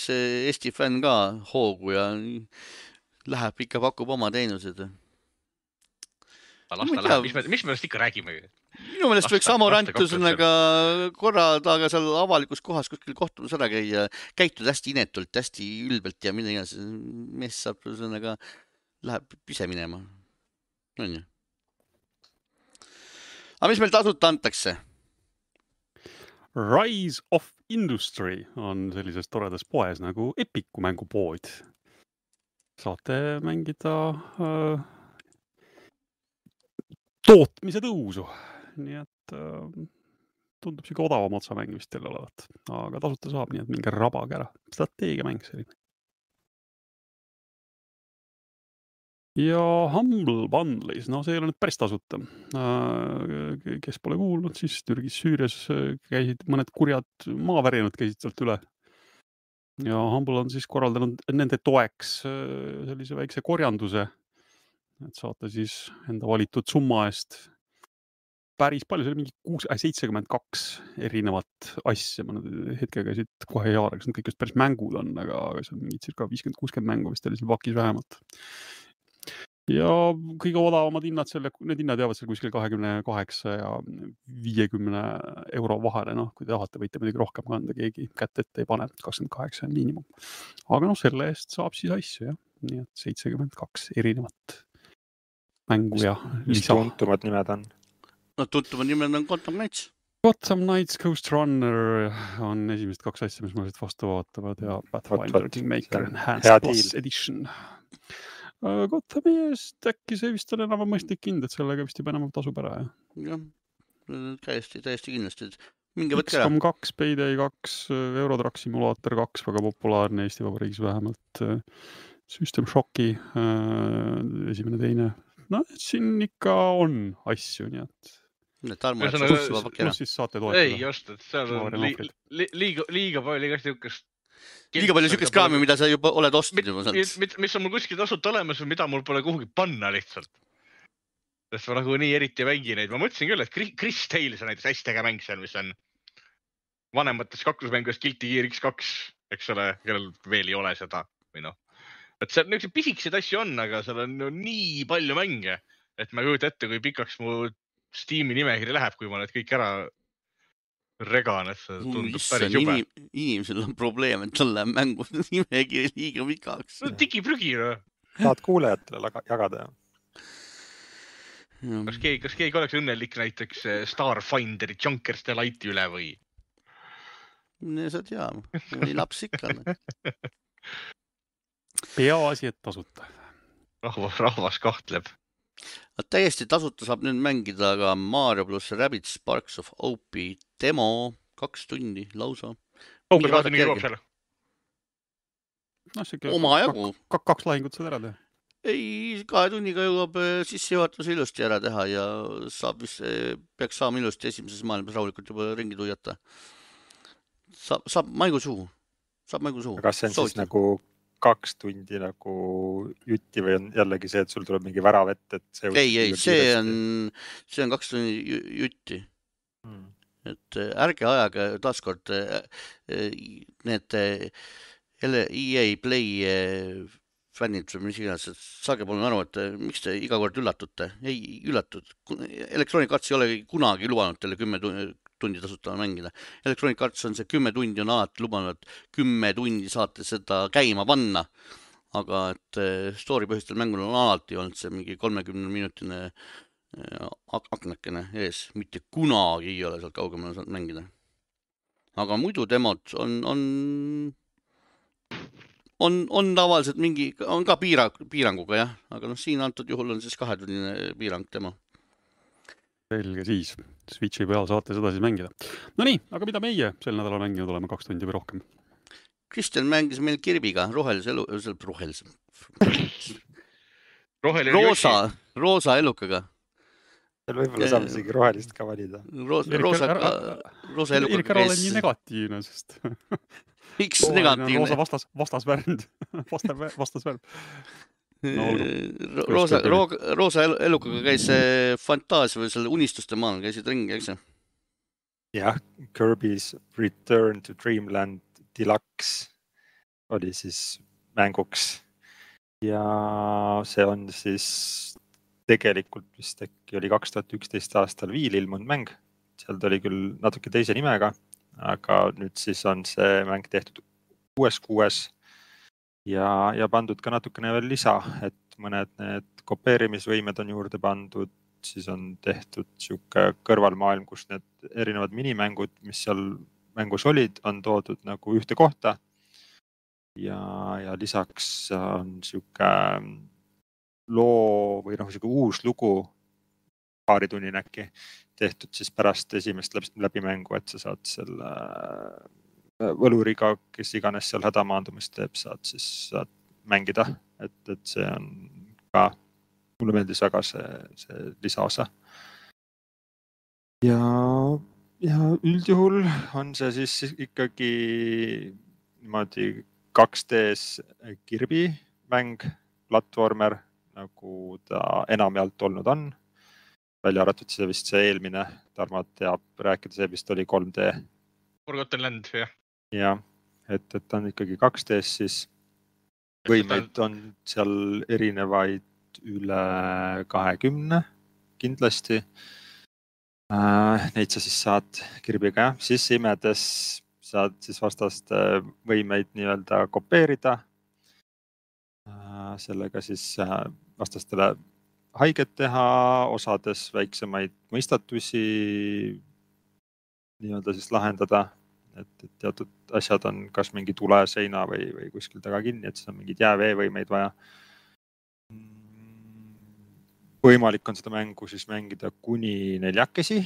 see Eesti fänn ka hoogu ja läheb ikka, pakub oma teenuseid ta las ta läheb, mis me, mis me tast ikka räägime. minu meelest võiks Amorant ühesõnaga korra taga seal avalikus kohas kuskil kohtumas ära käia, käituda hästi inetult, hästi ülbelt ja mida iganes. mees saab ühesõnaga, läheb ise minema. onju. aga mis meil tasuta antakse? Rise of Industry on sellises toredas poes nagu Epiku mängupood. saate mängida äh, tootmise tõusu, nii et äh, tundub sihuke odavam otsamäng vist jälle olevat, aga tasuta saab, nii et minge rabage ära, strateegiamäng selline. ja Humble Bundle'is, no see ei ole nüüd päris tasuta. kes pole kuulnud, siis Türgis, Süürias äh, käisid mõned kurjad maavärinad käisid sealt üle. ja Humble on siis korraldanud nende toeks äh, sellise väikse korjanduse. Et saate siis enda valitud summa eest päris palju, see oli mingi kuus, seitsekümmend kaks erinevat asja, ma nüüd hetkega siit kohe ei haara, kas need kõik just päris mängud on, aga, aga on mingi circa viiskümmend, kuuskümmend mängu vist oli seal pakis vähemalt. ja kõige odavamad hinnad selle, need hinnad jäävad seal kuskil kahekümne kaheksa ja viiekümne euro vahele, noh, kui te tahate, võite muidugi rohkem kanda, keegi kätt ette ei pane, kakskümmend kaheksa on miinimum. aga noh, selle eest saab siis asju jah, nii et seitsekümmend kaks erinevat mängu ja mis lisa. tuntumad nimed on? no tuntumad nimed on Quantum Knights. Gotham Knights Ghost Runner on esimesed kaks asja, mis mul siit vastu vaatavad ja Pathfinder Kingmaker Enhanced Plus. Edition. Gothami eest äkki see vist on enam mõistlik hind, et sellega vist juba enam tasub ära jah. jah, täiesti, täiesti kindlasti. minge võtke ära. XCOM kaks, Payday kaks, Eurotrack Simulator kaks, väga populaarne Eesti Vabariigis vähemalt. System Shocki esimene, teine, no siin ikka on asju, nii et Tarmo, et Ühesõnaga, sa juba paki ära pluss. siis saate ei, toetada. just, et seal on li, li, liiga, liiga palju igast niisugust. liiga palju siukest kraami, mida sa juba oled ostnud juba mis, sealt. mis, on mul kuskil tasuta olemas või mida mul pole kuhugi panna lihtsalt. sest ma nagu nii eriti ei mängi neid, ma mõtlesin küll, et Chris- Tales on näiteks hästi äge mäng seal, mis on vanematest kaklusmängudest Guilty Gear X2, eks ole, kellel veel ei ole seda või noh. Et seal niisuguseid pisikesed asju on, aga seal on ju nii palju mänge, et ma ei kujuta ette, kui pikaks mu Steam'i nimekiri läheb, kui ma need kõik ära regan, et see tundub issand, päris jube. inim-, inimesel on probleem, et tal läheb mängude nimekiri liiga pikaks. no digiprügi noh. tahad kuulajatele jagada? kas keegi, kas keegi oleks õnnelik näiteks eh, Starfinderi Junkers Delighti üle või? sa tea, mõni laps ikka. peaasi, et tasuta. rahvas, rahvas kahtleb. täiesti tasuta saab nüüd mängida ka Mario pluss Rabbids Sparks of Hope'i demo, kaks tundi lausa. kaugel vaatad nii jõuab seal? noh, sihuke omajagu. kaks, lahingut saad ära teha. ei, kahe tunniga jõuab eh, sissejuhatuse ilusti ära teha ja saab vist, peaks saama ilusti esimeses maailmas rahulikult juba ringi tuiata. saab, saab maigu suhu, saab maigu suhu. kas see on siis nagu kaks tundi nagu jutti või on jällegi see, et sul tuleb mingi värav ette, et see ei, ei, see on, see on kaks tundi ju- jutti, mm.. et eh, ärge ajage taaskord eh, eh, need EA Play fännid või mis iganes, et saage palun aru, et miks te iga kord üllatute, ei üllatud. Electronic Arts ei ole kunagi lubanud teile kümme tundi tasuta mängida. Electronic Arts on see kümme tundi on alati lubanud, kümme tundi saate seda käima panna. aga et eh, story põhistel mängudel on alati olnud see mingi kolmekümne minutine eh, ak- aknakene ees, mitte kunagi ei ole sealt kaugemale saanud mängida. aga muidu demod on, on, on, on tavaliselt mingi, on ka piirang, piiranguga jah, aga noh, siin antud juhul on siis kahetunnine piirang demo. Selge siis, Switchi peal saate seda siis mängida. Nonii, aga mida meie sel nädalal mänginud oleme, kaks tundi või rohkem? Kristjan mängis meil Kirbiga rohelise elu, rohelise, roheline roosa, roosa elukaga. seal võib-olla saab isegi rohelist ka valida. roosa, roosa, roosa Erik, elukaga ära ole nii negatiivne, sest miks roosa negatiivne? vastas, vastasvärv, vastas, vastasvärv. No. Ro- roosa, roosa elu- elukaga käis see fantaasia või selle unistuste maal käisid ringi, eks ju? jah, Kirby's Return to Dreamland Deluxe oli siis mänguks. ja see on siis tegelikult vist äkki oli kaks tuhat üksteist aastal Viil ilmunud mäng. seal ta oli küll natuke teise nimega, aga nüüd siis on see mäng tehtud uues kuues ja, ja pandud ka natukene veel lisa, et mõned need kopeerimisvõimed on juurde pandud, siis on tehtud sihuke kõrvalmaailm, kus need erinevad minimängud, mis seal mängus olid, on toodud nagu ühte kohta. ja, ja lisaks on sihuke loo või noh, sihuke uus lugu, paaritunnine äkki, tehtud siis pärast esimest läbimängu, et sa saad selle võluriga, kes iganes seal hädamaandumist teeb, saad siis saad mängida, et, et see on ka, mulle meeldis väga see, see lisaosa. ja, ja üldjuhul on see siis ikkagi niimoodi 2D-s Kirby mäng, platvormer nagu ta enamjaolt olnud on. välja arvatud see vist see eelmine, Tarmo teab rääkida, see vist oli 3D. Forgotten Land, jah. Jah, et, et ta on ikkagi 2D-s siis. võimeid on seal erinevaid üle kahekümne kindlasti äh,. Neid sa siis saad kirbiga jah, sisse imedes saad siis vastaste võimeid nii-öelda kopeerida Äh, sellega siis äh, vastastele haiget teha, osades väiksemaid mõistatusi nii-öelda siis lahendada. Et, et teatud asjad on kas mingi tuleseina või, või kuskil taga kinni, et siis on mingeid jääveevõimeid vaja. võimalik on seda mängu siis mängida kuni neljakesi,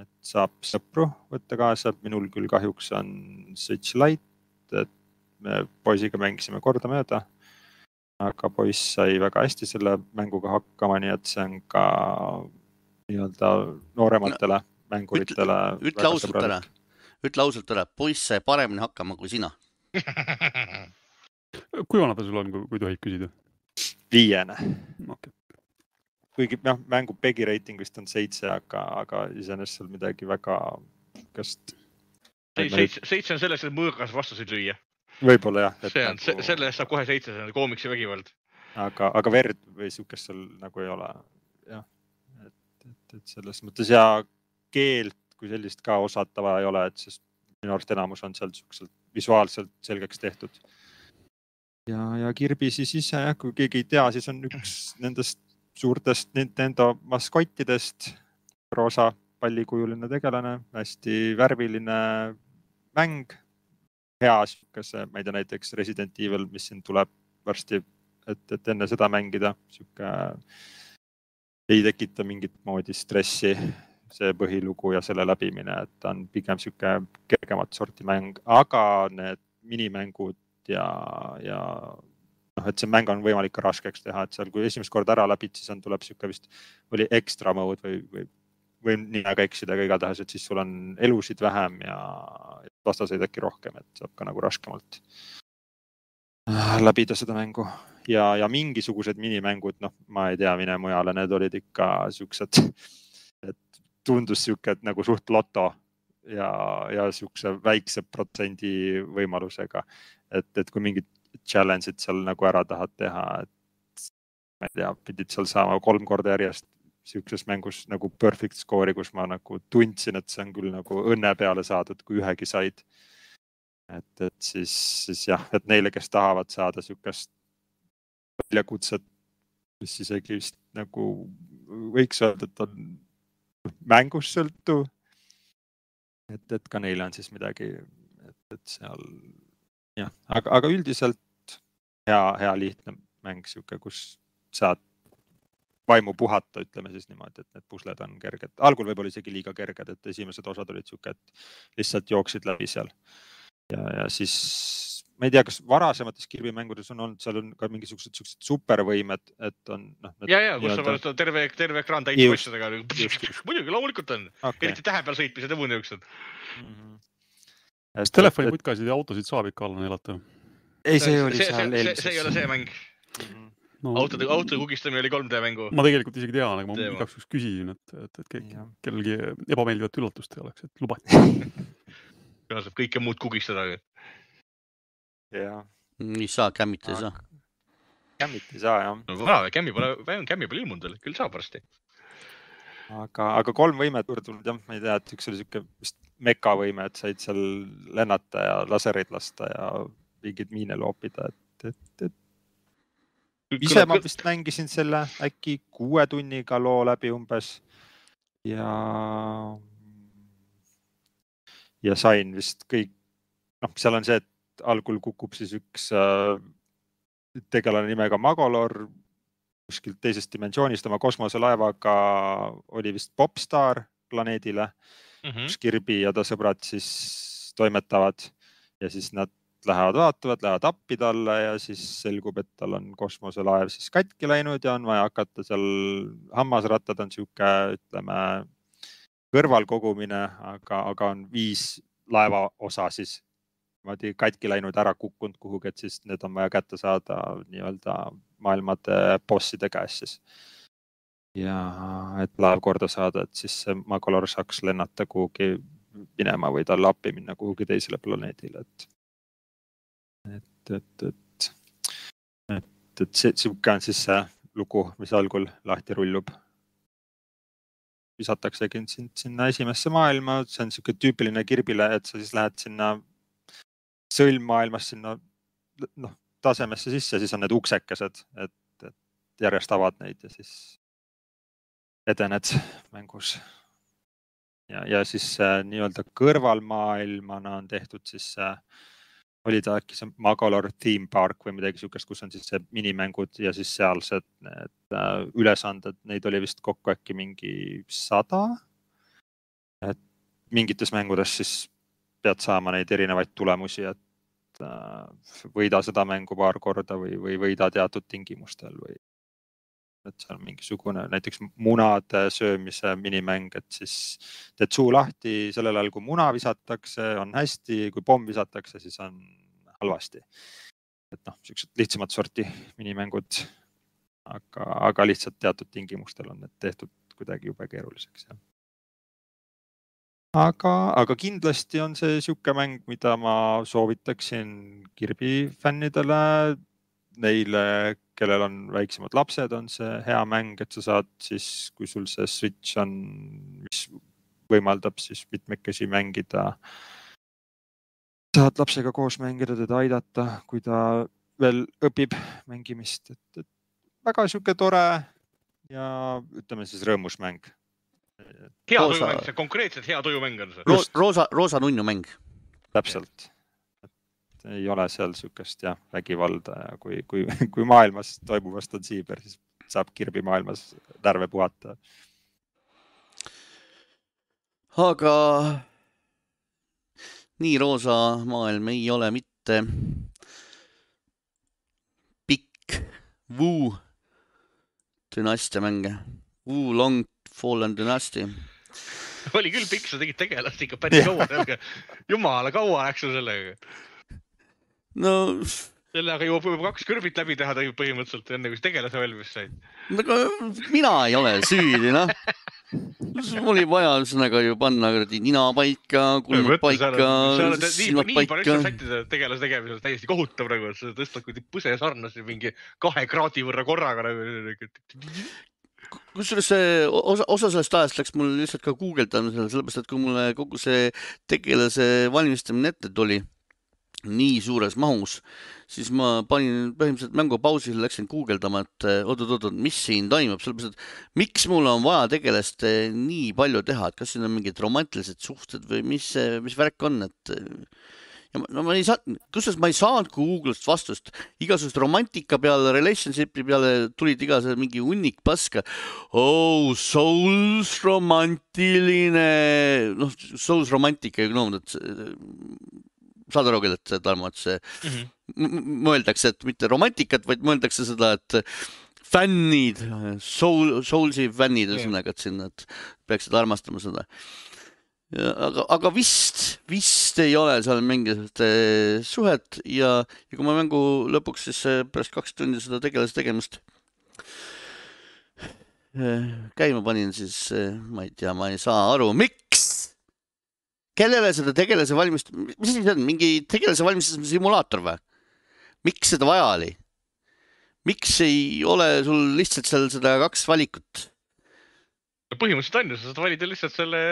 et saab sõpru võtta kaasa, minul küll kahjuks on Switch Lite, et me poisiga mängisime kordamööda aga poiss sai väga hästi selle mänguga hakkama, nii et see on ka nii-öelda noorematele no, mänguritele. ütle ausalt ära, ütle ausalt ära, poiss sai paremini hakkama kui sina kui vana ta sul on, kui tohib küsida? viiene okay.. kuigi noh, mängu PEGI reiting vist on seitse, aga, aga iseenesest seal midagi väga sihukest. seitse, seitse on selles, et mõõgas vastuseid lüüa võib-olla jah. see on nagu..., selle eest saab kohe seitse, see on koomiksi vägivald. aga, aga verd või sihukest seal nagu ei ole. jah, et, et, et selles mõttes ja keelt kui sellist ka osata vaja ei ole, et sest minu arust enamus on seal siukselt visuaalselt selgeks tehtud. ja, ja Kirby siis ise jah, kui keegi ei tea, siis on üks nendest suurtest Nintendo maskottidest, roosa pallikujuline tegelane, hästi värviline mäng. Hea sihukese, ma ei tea, näiteks Resident Evil, mis siin tuleb varsti, et, et enne seda mängida, sihuke ei tekita mingit moodi stressi see põhilugu ja selle läbimine, et ta on pigem sihuke kergemat sorti mäng, aga need minimängud ja, ja noh, et see mäng on võimalik ka raskeks teha, et seal, kui esimest korda ära läbid, siis on, tuleb sihuke vist oli extra mode või, või võin nii väga eksida, aga igatahes, et siis sul on elusid vähem ja vastaseid äkki rohkem, et saab ka nagu raskemalt läbida seda mängu. Ja, ja mingisugused minimängud, noh, ma ei tea, mine mujale, need olid ikka siuksed, tundus sihuke, nagu suht loto ja, ja siukse väikse protsendi võimalusega. et, et kui mingid challenge'id seal nagu ära tahad teha, et ma ei tea, pidid seal saama kolm korda järjest sihukeses mängus nagu perfect score'i, kus ma nagu tundsin, et see on küll nagu õnne peale saadud, kui ühegi said. et, et siis, siis jah, et neile, kes tahavad saada sihukest väljakutset, mis isegi vist nagu võiks öelda, et on mängust sõltuv. et, et ka neile on siis midagi, et, et seal jah, aga, aga üldiselt hea, hea lihtne mäng sihuke, kus saad vaimu puhata, ütleme siis niimoodi, et need pusled on kerged. algul võib-olla isegi liiga kerged, et esimesed osad olid sihuke, et lihtsalt jooksid läbi seal. ja, ja siis ma ei tea, kas varasemates Kirby mängudes on olnud, seal on ka mingisugused siuksed supervõimed, et on noh. ja, ja kus sa paned terve, terve ekraan täis asjadega. muidugi, loomulikult on okay., eriti tähe peal sõitmised ja muud niisugused mm. -hmm. kas telefoniputkasid ja autosid saab ikka alla neelata? ei, see oli see, seal eelmises. see ei ole see mäng mm. -hmm no, autode, auto kugistamine oli 3D mängu. ma tegelikult isegi tean, aga ma Teema. igaks juhuks küsisin, et, et, et keegi, kellelgi ebameeldivat üllatust ei oleks, et lubati saab kõike muud kugistada. Jah. ei saa, kämmita ei saa. Cam'it ei saa jah no vana Cam'i pole, Cam'i pole ilmunud veel, küll saab varsti. aga, aga kolm võimet juurde tulnud jah, ma ei tea, et üks oli sihuke vist mekavõime, et said seal lennata ja lasereid lasta ja mingeid miine loopida, et, et, et ise ma vist mängisin selle äkki kuue tunniga loo läbi umbes ja, ja sain vist kõik, noh, seal on see, et algul kukub siis üks äh, tegelane nimega Magolor kuskilt teisest dimensioonist oma kosmoselaevaga oli vist popstaar planeedile Mhm. kus Kirby ja ta sõbrad siis toimetavad ja siis nad lähevad vaatavad, lähevad appi talle ja siis selgub, et tal on kosmoselaev siis katki läinud ja on vaja hakata seal, hammasrattad on sihuke, ütleme kõrvalkogumine, aga, aga on viis laeva osa siis niimoodi katki läinud, ära kukkunud kuhugi, et siis need on vaja kätte saada nii-öelda maailmade bosside käest siis ja et laev korda saada, et siis see Magolor saaks lennata kuhugi minema või talle appi minna kuhugi teisele planeedile, et. et, et, et, et, et see sihuke on siis see lugu, mis algul lahti rullub. visataksegi sind sinna esimesse maailma, see on sihuke tüüpiline Kirbile, et sa siis lähed sinna sõlmmaailmas sinna noh, tasemesse sisse, siis on need uksekesed, et, et järjest avad neid ja siis edened mängus. ja, ja siis äh, nii-öelda kõrvalmaailmana on tehtud siis äh,, oli ta äkki see Magolor theme park või midagi siukest, kus on siis see minimängud ja siis sealsed need äh, ülesanded, neid oli vist kokku äkki mingi sada. et mingites mängudes siis pead saama neid erinevaid tulemusi, et äh, võida seda mängu paar korda või, või võida teatud tingimustel või et seal mingisugune näiteks munade söömise minimäng, et siis teed suu lahti sellel ajal, kui muna visatakse, on hästi, kui pomm visatakse, siis on halvasti. et noh, siuksed lihtsamat sorti minimängud. aga, aga lihtsalt teatud tingimustel on need tehtud kuidagi jube keeruliseks jah. aga, aga kindlasti on see sihuke mäng, mida ma soovitaksin Kirby fännidele neile, kellel on väiksemad lapsed, on see hea mäng, et sa saad siis, kui sul see Switch on, mis võimaldab siis mitmekesi mängida. saad lapsega koos mängida, teda aidata, kui ta veel õpib mängimist, et, et väga sihuke tore ja ütleme siis rõõmus mäng. Hea Roosa- tujumäng, see konkreetselt hea tujumäng on see. Roos,. roosa, roosa nunnu mäng. täpselt. ei ole seal sihukest jah, vägivalda ja kui, kui, kui maailmas toimuvast on siiber, siis saab Kirby maailmas närve puhata. aga nii roosa maailm ei ole mitte pikk Wu dünastia mänge. Wu Long Fallen Dynasty. oli küll pikk, sa tegid tegelast ikka päris kaua, jumala kaua läks sul sellega. no sellega jõuab juba kaks kõrbit läbi teha põhimõtteliselt, enne kui sa tegelase valmis said. aga mina ei ole süüdi, noh. mul oli vaja ühesõnaga ju panna kuradi nina paika, kulmud paika, silmad nii palju paika sättida tegelase tegemises, täiesti kohutav nagu, et sa tõstad kuidagi põse sarnase mingi kahe kraadi võrra korraga nagu. Kusjuures osa, osa sellest ajast läks mul lihtsalt ka guugeldamisele, sellepärast et kui mulle kogu see tegelase valmistamine ette tuli nii suures mahus, siis ma panin põhimõtteliselt mängu pausile, läksin guugeldama, et eh, oot-oot-oot, mis siin toimub, sellepärast et miks mul on vaja tegelast eh, nii palju teha, et kas siin on mingid romantilised suhted või mis, mis värk on, et eh, ja ma, no ma ei saa, kusjuures ma ei saanud Google'ist vastust, igasugust romantika peale, relationship'i peale tulid igasugused mingi hunnik paska. Oh, Souls romantiline, noh, Souls romantika, no saad aru küll, et seda mõttes mõeldakse, et mitte romantikat, vaid mõeldakse seda, et fännid, soul, soulsi fännid, ühesõnaga, et siin nad peaksid armastama seda. aga, aga vist, vist ei ole seal mingisugust eh, suhet ja, ja kui ma mängu lõpuks siis eh, pärast kaks tundi seda tegelase tegemist eh, käima panin, siis ma ei tea, ma ei saa aru, miks, kellele seda tegelase valmist-, mis asi see on, mingi tegelase valmistamise simulaator või? miks seda vaja oli? miks ei ole sul lihtsalt seal seda kaks valikut? Põhimõtteliselt on ju, sa saad valida lihtsalt selle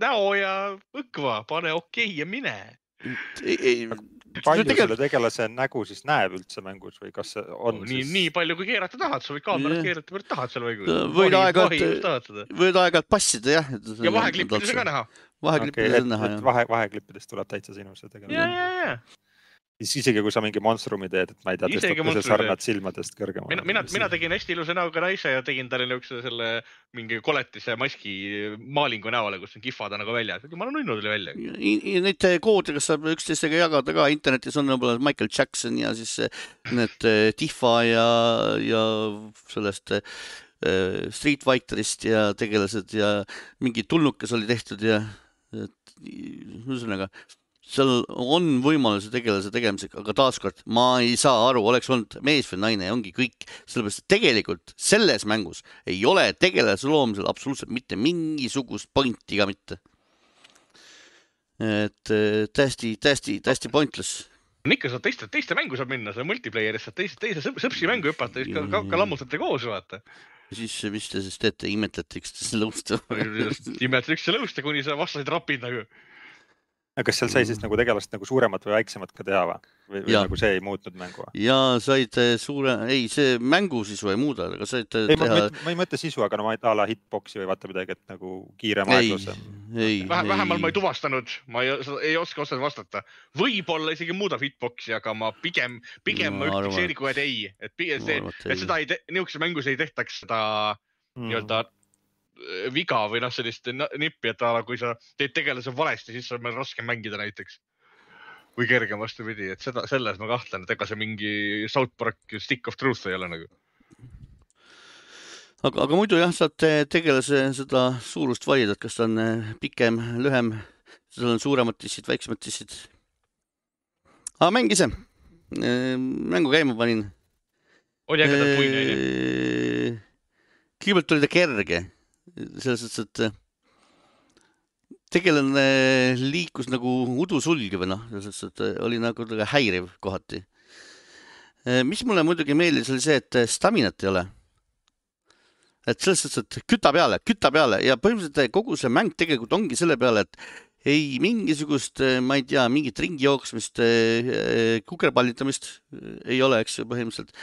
näo ja õkva, pane okei okay ja mine. palju tegelikult- selle tegelase nägu siis näeb üldse mängus või kas see on nii, siis nii palju kui keerata tahad, sa võid kaamerat Jah. keerata, palju tahad seal Võid mängus. aeg-ajalt- tahad seda. võid aeg-ajalt passida jah. ja vaheklippides on ka. näha. vaheklippides okei, on näha et jah. vahe, vaheklippides tuleb täitsa sinu see ja, tegelane. ja, ja. Siis isegi kui sa mingi monstrumi teed, et ma ei tea, tõstab monstrumi sarnad silmadest kõrgemale. mina, mina, mina tegin hästi ilusa näoga naise ja tegin talle niisuguse selle mingi koletise maski maalingu näole, kus on kihvad on nagu väljas. jumala nunnu tuli välja. Neid koode, kas saab üksteisega jagada ka, internetis on võib-olla Michael Jackson ja siis eh, need eh, Tifa ja, ja sellest eh, Street Fighterist ja tegelased ja mingi tulnukas oli tehtud ja et ühesõnaga seal on võimaluse tegelase tegemiseks, aga taaskord ma ei saa aru, oleks olnud mees või naine ja ongi kõik, sellepärast et tegelikult selles mängus ei ole tegelase loomisel absoluutselt mitte mingisugust pointi ka mitte. et eh, täiesti, täiesti, täiesti pointless. ikka saad teiste, teiste mängu saab minna, sa multiplayer'is saad teise, teise sõp- sõpsi mängu hüpata, siis ka, ka, ka lammutate koos, vaata. siis, mis te siis teete, imetlete üksteise lõusta? imetad üksteise lõusta, kuni sa vastaseid rapid nagu. Aga kas seal sai siis nagu tegelast nagu suuremat või väiksemat ka teha või? või, Jaa. nagu see ei muutnud mängu? ja said eh, suure, ei, see mängu sisu ei muuda, aga said eh, ei, ma, teha, ma ei mõtle sisu, aga no ma ei a la hitbox'i või vaata midagi, et nagu kiirem, ei aeglasem., ei, vähe, vähemalt ma ei tuvastanud, ma ei, ei oska otseselt vastata. võib-olla isegi muudab hitbox'i, aga ma pigem, pigem Ma ma ütleks Eerikule, et ei, et pigem see, et seda ei, niisuguses mängus ei tehtaks seda Mm. nii-öelda äh, viga või noh, sellist nippi, et a la kui sa teed tegelase valesti, siis on meil raskem mängida näiteks. või kergem vastupidi, et seda, selles ma kahtlen, et ega see mingi South Park Stick of Truth ei ole nagu. aga, aga muidu jah, saad eh, tegelase seda suurust valida, et kas ta on eh, pikem, lühem, seal on suuremad dissid, väiksemad dissid. aga mäng ise, mängu käima panin. oli ägedalt puine onju. kõigepealt oli ta kerge, selles suhtes, et äh, tegelane liikus nagu udusulg või noh, selles suhtes, et äh, oli nagu häiriv kohati. mis mulle muidugi meeldis, oli see, et äh, staminat ei ole. et selles suhtes, et küta peale, küta peale ja põhimõtteliselt äh, kogu see mäng tegelikult ongi selle peale, et ei mingisugust, ma ei tea, mingit ringi jooksmist, kukerpallitamist äh, ei ole, eks ju, põhimõtteliselt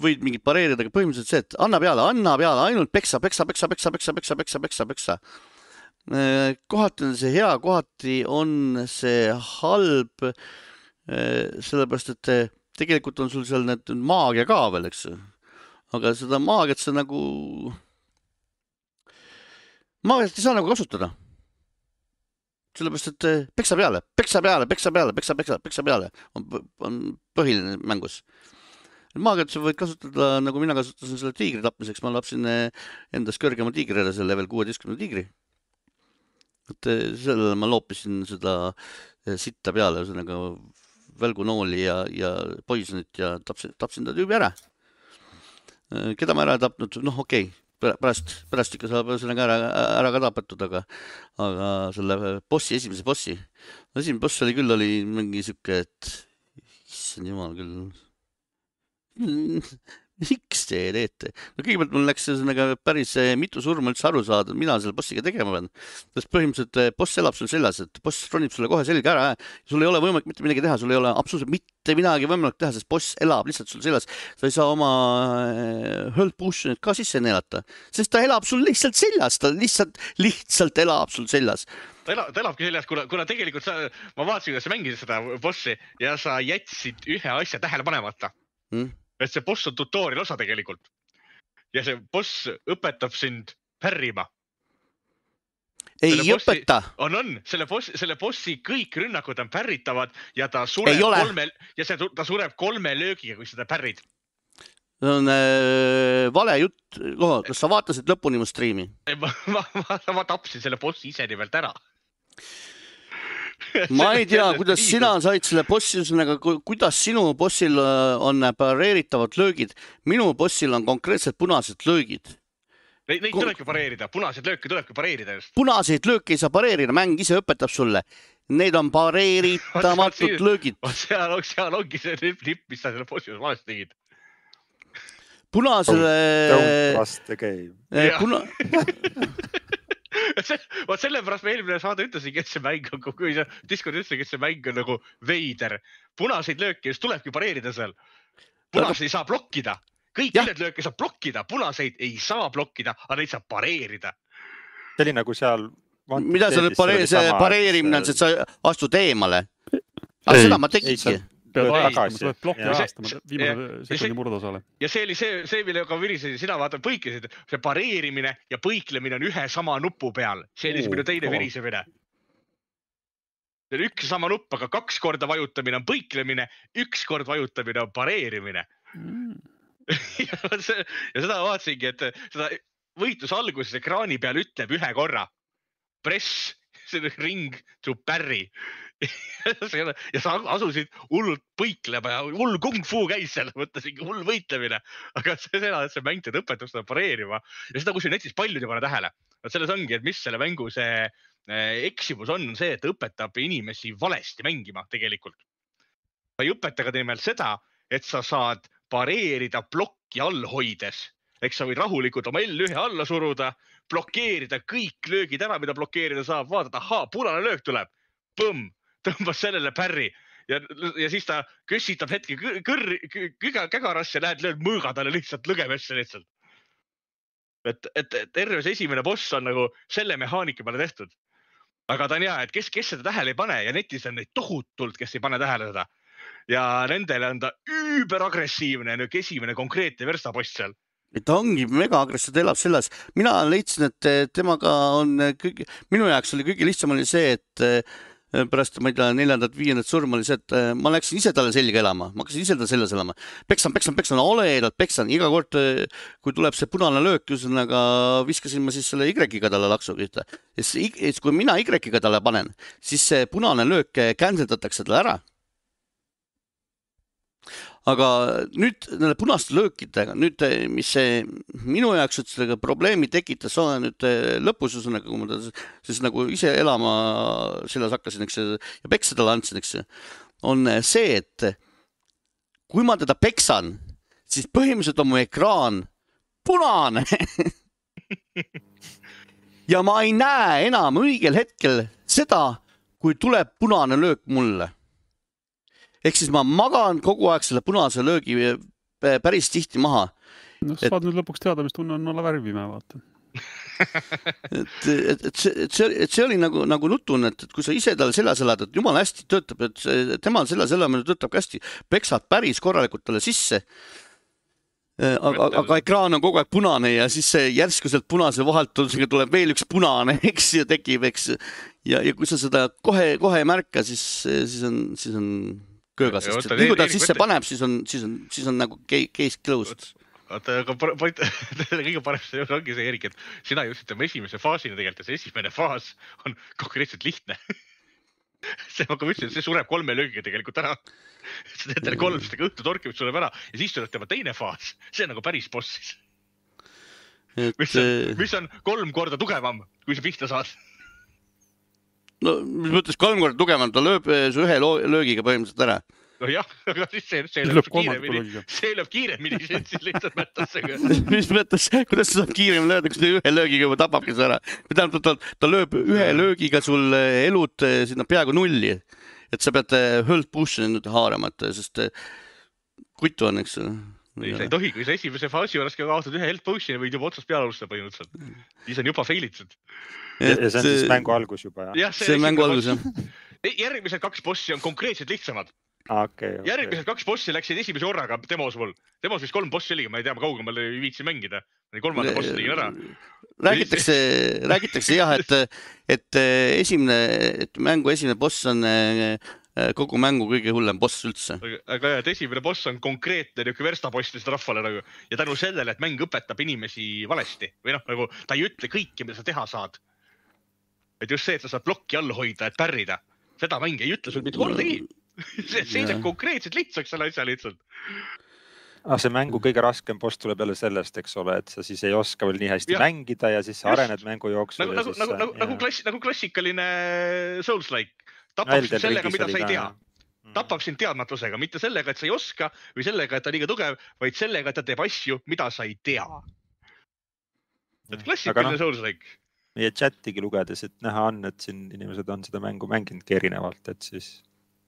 võid mingit pareerida, aga põhimõtteliselt see, et anna peale, anna peale, ainult peksa, peksa, peksa, peksa, peksa, peksa, peksa, peksa, peksa. kohati on see hea, kohati on see halb. sellepärast, et eh, tegelikult on sul seal need maagia ka veel, eks ju. aga seda maagiat sa nagu, maagiat ei saa nagu kasutada. sellepärast, et peksa peale, peksa peale, peksa peale, peksa, peksa, peksa peale on, on põhiline mängus maagiat sa võid kasutada, nagu mina kasutasin selle tiigri tapmiseks, ma lapsin eh, endast kõrgema tiigri ära, selle level kuueteistkümne tiigri. et eh, sellele ma loopisin seda eh, sitta peale, ühesõnaga välgunooli ja, ja poisonit ja tapsin, tapsin ta tüübi ära. keda ma ära ei tapnud, noh, okei okay., pärast, pärast ikka saab ühesõnaga ära, ära ka tapetud, aga, aga selle bossi, esimese bossi, esimene boss oli küll, oli mingi sihuke, et issand jumal küll miks te teete? no kõigepealt mul läks ühesõnaga päris eh, mitu surma üldse aru saada, mida selle bossiga tegema pean. sest põhimõtteliselt eh, boss elab sul seljas, et boss ronib sulle kohe selga ära, sul ei ole võimalik mitte midagi teha, sul ei ole absoluutselt mitte midagi võimalik teha, sest boss elab lihtsalt sul seljas. sa ei saa oma eh, health potion'it ka sisse neelata, sest ta elab sul lihtsalt seljas, ta lihtsalt, lihtsalt elab sul seljas. ta elab, ta elabki seljas, kuna, kuna tegelikult sa, ma vaatasin, kuidas sa mängisid seda bossi ja sa jätsid ühe asja tähele panemata Mm. Et see boss on tutorial osa tegelikult. ja see boss õpetab sind pärrima. ei Selle bossi- õpeta, on, on selle bossi, selle bossi kõik rünnakud on pärritavad ja ta sureb kolme ja see, ta sureb kolme löögiga, kui seda pärrid. see on äh, vale jutt oh,, kas sa vaatasid lõpuni mu striimi? ma, ma, ma, ma tapsin selle bossi ise nimelt ära. Ma ei tea, kuidas sina said selle bossi, ühesõnaga, kuidas sinu bossil äh, on pareeritavad löögid, minu bossil on konkreetselt punased löögid. Neid, neid tulebki pareerida, punaseid lööke tulebki pareerida just. punaseid lööke ei saa pareerida, mäng ise õpetab sulle. Need on pareeritamatud löögid. seal, seal ongi see nipp, mis sa selle bossi juures valesti tegid. punasele Don't trust the game. eh, puna, vot sellepärast ma eelmine saade ütlesingi, et see mäng on, kui sa Discordi ütlesidki, et see mäng on nagu veider. punaseid lööke just tulebki pareerida seal. punaseid ei saa blokkida, kõik ülejäänud lööke saab blokkida, punaseid ei saa blokkida, aga neid saab pareerida. see oli nagu seal. mida sa nüüd pareerimine on, see, et sa astud eemale. aga seda ma tegingi. Pead ajastama, sa pead plokki Ja see- ajastama viimase ja sekundi murdosale. ja see oli see, see, millega virisesid, sina vaata põikesid, see pareerimine ja põiklemine on ühe sama nupu peal, see oli Oo, minu teine virisemine. see on üks sama nupp, aga kaks korda vajutamine on põiklemine, üks kord vajutamine on pareerimine. ja see- ja seda vaatasingi, et seda võitluse alguses ekraani peal ütleb ühe korra press, ring to parry. ja sa asusid hullult põiklema ja hull kung-fu käis seal, mõtlesingi hull võitlemine, aga see seda, et see mäng teid õpetab seda pareerima ja seda, kusjuures netis paljud ei pane tähele. vot selles ongi, et mis selle mängu see eh, eksimus on, on see, et ta õpetab inimesi valesti mängima tegelikult. ta ei õpeta ka nimelt seda, et sa saad pareerida plokki all hoides, eks sa võid rahulikult oma L1 alla suruda, blokeerida kõik löögid ära, mida blokeerida saab, vaadata, ahaa, punane löök tuleb, põmm, tõmbas sellele pärri ja, ja siis ta kössitab hetke kõ- kõrri, küga, kägarasse, lähed, lööd mõõga talle lihtsalt lõgemesse lihtsalt. et, et, et terve see esimene boss on nagu selle mehaanika peale tehtud. aga ta on hea, et kes, kes seda tähele ei pane ja netis on neid tohutult, kes ei pane tähele seda. ja nendele on ta üüberagressiivne, niisugune esimene konkreetne verstapost seal. Ta ongi megaagressiivne, ta elab selles, mina leidsin, et eh, temaga on eh, kõige, minu jaoks oli kõige lihtsam oli see, et eh, pärast, ma ei tea, neljandat-viiendat surma oli see, et ma läksin ise talle selga elama, ma hakkasin ise talle seljas elama. peksan, peksan, peksan, oledalt peksan, iga kord, kui tuleb see punane löök, ühesõnaga viskasin ma siis selle Y-ga talle laksu pihta. ja siis, kui mina Y-ga talle panen, siis see punane löök cancel datakse talle ära aga nüüd nende punaste löökidega, nüüd eh, mis see minu jaoks nüüd sellega probleemi tekitas, olen nüüd eh, lõpus ühesõnaga, kui ma ta siis nagu ise elama seljas hakkasin, eks ja peksa talle andsin, eks on see, et kui ma teda peksan, siis põhimõtteliselt on mu ekraan punane. ja ma ei näe enam õigel hetkel seda, kui tuleb punane löök mulle ehk siis ma magan kogu aeg selle punase löögi eh, päris tihti maha, noh, Et- saad nüüd lõpuks teada, mis tunne on olla värvime, vaata. et, et, et see, et see, et see oli nagu, nagu nutune, et, et kui sa ise talle seljas elad, et jumala hästi töötab, et see, temal seljas elamine töötab ka hästi, peksad päris korralikult talle sisse. aga, aga ekraan on kogu aeg punane ja siis see järsku sealt punase vahelt tul- tuleb veel üks punane, eks ju, tekib, eks. ja, ja kui sa seda kohe-kohe ei märka, siis, siis on, siis on köögas, Ja sest võta et nii kui ta sisse paneb, siis on, siis on, siis on nagu ca- case closed. oota, aga point, kõige parem see ongi see, Eerik, et sina jõudsid tema esimese faasini tegelikult ja see esimene faas on konkreetselt lihtne. see, nagu ma ütlesin, see sureb kolme löögiga tegelikult ära. sa teed talle kolm seda õhtu torkimist sureb ära ja siis tuleb tema teine faas, see on nagu päris boss siis, et mis on eh,, mis on kolm korda tugevam, kui sa pihta saad. No mis mõttes kolm korda tugevam, ta lööb eh, ühe löögiga põhimõtteliselt ära. nojah, aga siis see, see lööb kiiremini, see lööb kiiremini, siis lihtsalt mätasega. mis mõttes, kuidas ta saab kiiremini lööda, kui ta ühe löögiga juba tapabki su ära? või tähendab, ta, ta lööb ühe löögiga sul eh, elud eh, sinna peaaegu nulli. et sa pead hõld push'i nüüd haarama, et sest kutu on, eks ju. ei, sa ei tohi, kui sa esimese faasi juures ka kaotad ühe health potion'i, võid juba otsast peale alustada põhimõtteliselt. siis on juba fail itud. ja see on siis mängu algus juba jah? jah, see on mängu algus jah. järgmised kaks bossi on konkreetselt lihtsamad. okei, järgmised kaks bossi läksid esimese korraga demos mul. demos vist kolm bossi oligi, ma ei tea, ma kaugemale ei viitsi mängida. kolmanda bossi tegin ära. räägitakse, räägitakse jah, et, et eh, esimene, et mängu esimene boss on eh, kogu mängu kõige hullem boss üldse. aga jah, et esimene boss on konkreetne niuke verstapost lihtsalt rahvale nagu ja tänu sellele, et mäng õpetab inimesi valesti või noh, nagu ta ei ütle kõike, mida sa teha saad. et just see, et sa saad plokki all hoida, et pärrida, seda mäng ei ütle sul mitte kordagi. see see teeb Jah. konkreetselt lihtsaks selle asja lihtsalt. ah, see mängu kõige raskem boss tuleb jälle sellest, eks ole, et sa siis ei oska veel nii hästi ja. mängida ja siis sa arened mängu jooksul nagu, ja nagu, siis nagu, nagu, nagu klass, nagu klassikaline Souls-like. Tapab sind sellega, mida sa ei tea. Mm. tapab sind teadmatusega, mitte sellega, et sa ei oska või sellega, et ta on liiga tugev, vaid sellega, et ta teeb asju, mida sa ei tea. et klassikaline noh, Souls-like. meie chat'igi lugedes, et näha on, et siin inimesed on seda mängu mänginudki erinevalt, et siis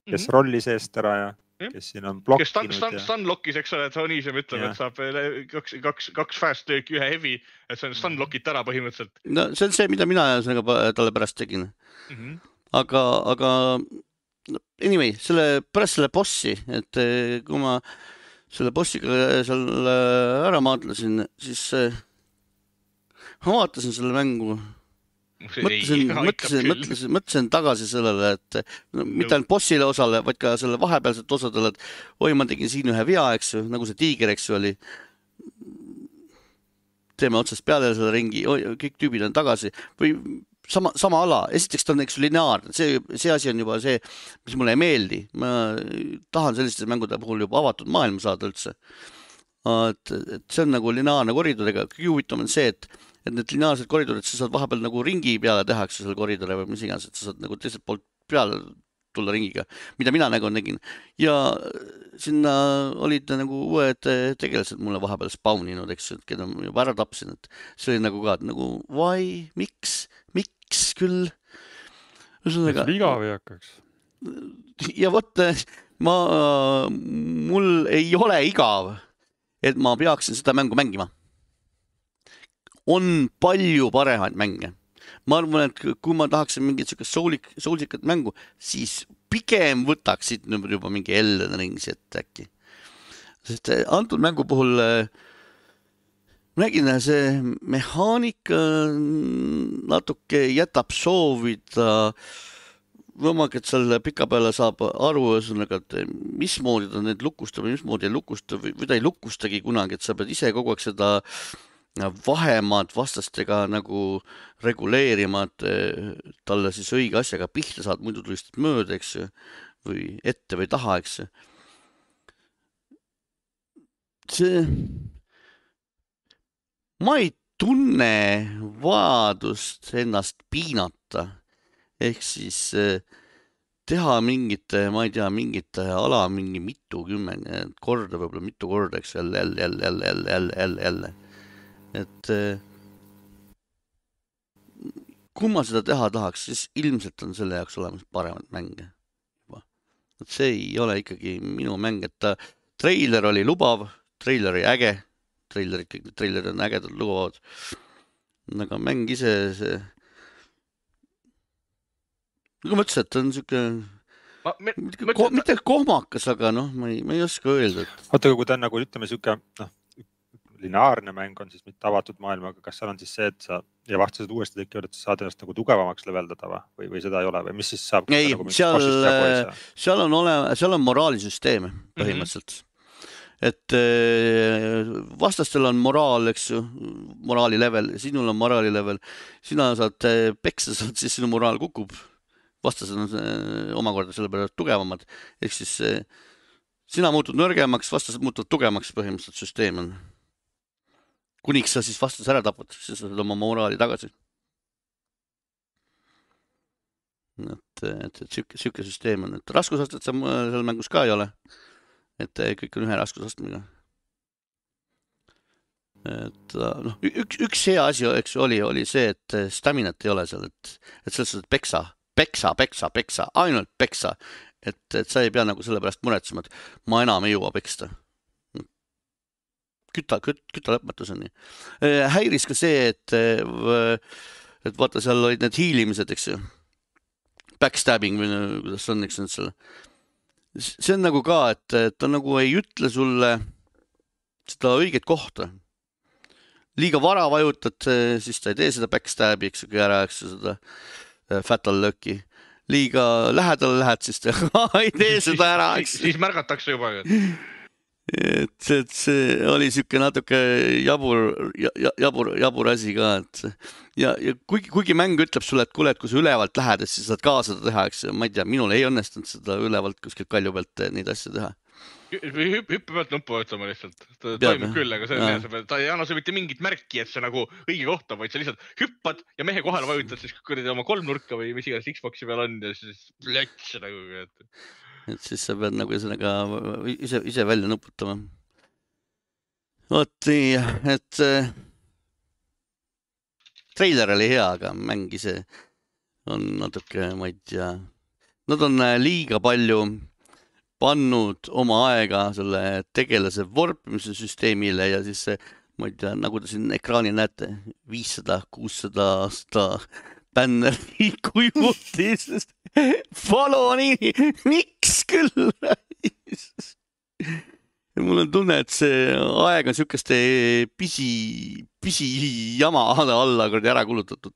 kes rolli seest ära ja Mhm. Jah. kes siin on kes stun, blokkinud stun, ja stunlock'is, eks ole, Toniisem ütleb, et saab veel kaks, kaks, kaks fast lööki, ühe heavy, et see on stunlock'ita ära põhimõtteliselt no see on see, mida mina ühesõnaga talle pärast tegin, mm. -hmm. aga, aga anyway, selle pärast selle bossi, et eh, kui ma selle bossiga seal eh, ära maadlesin, siis eh, ma vaatasin selle mängu. Mõtlesin, mõtlesin, mõtlesin, mõtlesin tagasi sellele, et no, mitte ainult bossile osale, vaid ka selle vahepealsete osadele, et oi, ma tegin siin ühe vea, eks ju, nagu see tiiger, eks ju, oli. teeme otsast peale selle ringi, kõik tüübid on tagasi. Või sama, sama ala, esiteks ta on, eks ju, lineaarne, see, see asi on juba see, mis mulle ei meeldi. ma tahan selliste mängude puhul juba avatud maailma saada üldse. et, et see on nagu lineaarne koridoriga, kõige huvitavam on see, et et need lineaarsed koridorid, sa saad vahepeal nagu ringi peale tehakse selle koridori või mis iganes, et sa saad nagu teiselt poolt peale tulla ringiga, mida mina nagu nägin. Ja sinna olid nagu uued tegelased mulle vahepeal spawn inud, eks ju, keda ma juba ära tapsin, et see oli nagu ka et nagu why, miks, miks küll. ühesõnaga läks igav ei hakkaks. ja vot ma, mul ei ole igav, et ma peaksin seda mängu mängima. on palju paremaid mänge. ma arvan, et kui ma tahaksin mingit siukest soulik, soulsikat mängu, siis pigem võtaks siit nüüd juba mingi Elden Ringsi ette äkki. sest eh, antud mängu puhul eh, ma nägin, see mehaanika natuke jätab soovida võimalik, et seal pikapeale saab aru, ühesõnaga, et mismoodi ta neid lukustab ja mismoodi ei lukusta või, või ta ei lukustagi kunagi, et sa pead ise kogu aeg seda vahemaad vastastega nagu reguleerima, et talle siis õige asjaga pihta saad, muidu tulistad mööda, eks ju, või ette või taha, eks ju. see, ma ei tunne vajadust ennast piinata ehk siis eh, teha mingite, ma ei tea, mingite ala mingi mitukümmend korda, võib-olla mitu korda, eks jälle, jälle, jälle, jälle, jälle, jälle, jälle, jälle. et eh, kui ma seda teha tahaks, siis ilmselt on selle jaoks olemas paremaid mänge juba. et see ei ole ikkagi minu mäng, et ta, treiler oli lubav, treiler oli äge, treilerid, kõik need treilerid on ägedad, lubavad. aga mäng ise, see nagu ma ütlesin, et ta on siuke, ma, me, mitte, ko, mitte kohmakas, aga noh, ma ei, ma ei oska öelda, et oota, aga kui ta on nagu ütleme sihuke noh, lineaarne mäng on siis mitte avatud maailmaga, kas seal on siis see, et sa ja vastased uuesti tekivad, et sa saad ennast nagu tugevamaks leveldada või, või, või seda ei ole või mis siis saab? Ei, seal, Nagu seal on ole-, seal on moraalisüsteeme põhimõtteliselt mm. -hmm. Et eh, vastastel on moraal, eks ju, moraali level, sinul on moraali level, sina saad eh, peksa, saad siis sinu moraal kukub. vastased on eh, omakorda selle peale tugevamad, ehk siis sina muutud nõrgemaks, vastased muutuvad tugevamaks, põhimõtteliselt süsteem on. kuniks sa siis vastase ära tapad, siis sa saad oma moraali tagasi. et, et, et sihuke, sihuke süsteem on, et raskusastet seal mängus ka ei ole. Et eh, kõik on ühe raskusastmega. et äh, noh, üks, üks hea asi, eks ju, oli, oli see, et eh, staminat ei ole seal, et, et selles suhtes peksa, peksa, peksa, peksa, ainult peksa. et, et sa ei pea nagu selle pärast muretsema, et ma enam ei jõua peksta. küta, küt-, küta lõpmatuseni. häiris ka see, et, et vaata, seal olid need hiilimised, eks ju backstabbing või kuidas see on, eks nüüd seal. See on nagu ka, et, et ta nagu ei ütle sulle seda õiget kohta. liiga vara vajutad, siis ta ei tee seda backstab'i, eks ju, ära, eks ju, seda äh, fatal lööki. liiga lähedale lähed, siis ta ei tee seda ära, eks siis märgatakse juba. et see, et see oli sihuke natuke jabur, jabur, jabur asi ka, et ja, ja kuigi, kuigi mäng ütleb sulle, et kuule, et kui sa ülevalt lähed, et siis saad ka seda teha, eks ma ei tea, minul ei õnnestunud seda ülevalt kuskilt kalju pealt neid asju teha. hüppe, pealt nuppu vajutama lihtsalt. ta Peab, toimib jah? küll, aga see Jaa. on see peal, ta ei anna sulle mitte mingit märki, et see nagu õige koht on, vaid sa lihtsalt hüppad ja mehe kohale vajutad siis kuradi oma kolmnurka või mis iganes Xbox'i peal on ja siis plöts nagu, et siis sa pead nagu ühesõnaga ise, ise välja nuputama. vot nii, et äh, treiler oli hea, aga mäng ise on natuke, ma ei tea, nad on äh, liiga palju pannud oma aega selle tegelase vorpimise süsteemile ja siis see, ma ei tea, nagu te siin ekraanil näete, viissada, kuussada aasta bänneri kuivutis. Follow nii, miks küll? mul on tunne, et see aeg on siukeste pisi, pisijama alla kuradi ära kulutatud.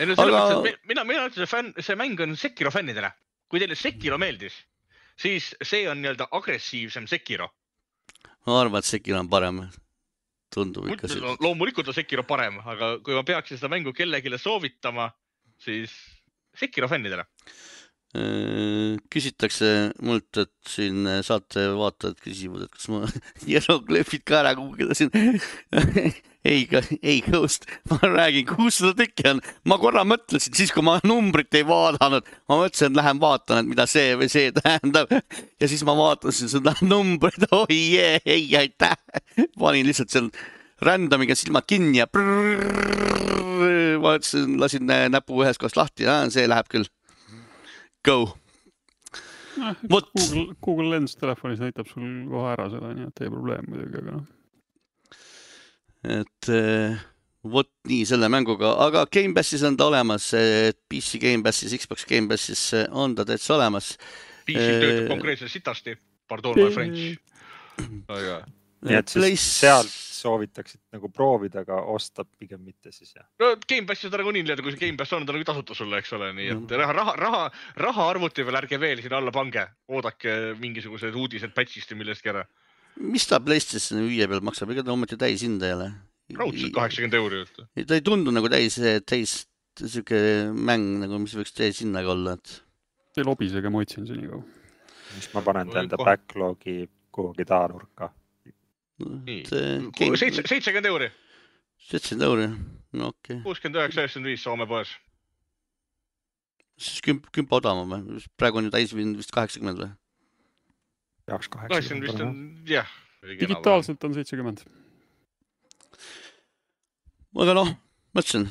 ei no selles Aga... mõttes, et mina, mina ütlen, see fänn, see mäng on Sekiro fännidele. kui teile Sekiro meeldis, siis see on nii-öelda agressiivsem Sekiro. ma arvan, et Sekiro on parem tundub ikka loomulikult on Sekiro parem, aga kui ma peaksin seda mängu kellelegi soovitama, siis Sekiro fännidele. Äh, küsitakse mult, et siin saate vaatajad küsivad, et kas ma hieroglüüfid ka ära guugeldasin ei, ei Ghost, ma räägin, kuussada tükki on. ma korra mõtlesin, siis kui ma numbrit ei vaadanud, ma mõtlesin, et lähen vaatan, et mida see või see tähendab. ja siis ma vaatasin seda numbrit, oi jee, ei aitäh. panin lihtsalt seal random'iga silmad kinni ja prrrr, vaatasin, lasin näpu ühest kohast lahti, see läheb küll. Go noh, Google, Google Lens telefonis näitab sul kohe ära seda, nii et ei probleem muidugi, aga noh et eh, vot nii selle mänguga, aga Gamepassis on ta olemas, et PC Gamepassis, Xbox Gamepassis on ta täitsa olemas. PC töötab konkreetselt sitasti, pardon my french. väga hea. Nii et siis Place... sealt soovitaksid nagu proovida, aga osta pigem mitte siis jah? no Gamepassi seda nagunii nii-öelda, kui see Gamepass on, ta nagu tasuta sulle, eks ole, nii et mm. raha, raha, raha, raha arvuti peal ärge veel sinna alla pange, oodake mingisugused uudised patch'ist või millestki ära mis ta PlayStation viie peal maksab, ega ta ometi täishinda ei ole? raudselt kaheksakümmend euri. ta ei tundu nagu täis, täis sihuke mäng nagu, mis võiks täishinnaga olla, et. ei lobisege, ma otsin senikaua. siis ma panen ta enda backlogi kuhugi taanurka. Seitse, seitsekümmend euri. seitsekümmend euri, no okei okay.. kuuskümmend üheksa, üheksakümmend viis Soome poes. siis kümp, kümp odavam või? praegu on ju täishind vist kaheksakümmend või? peaks kaheksakümmend vist on jah. digitaalselt on seitsekümmend. aga noh, ma ütlesin,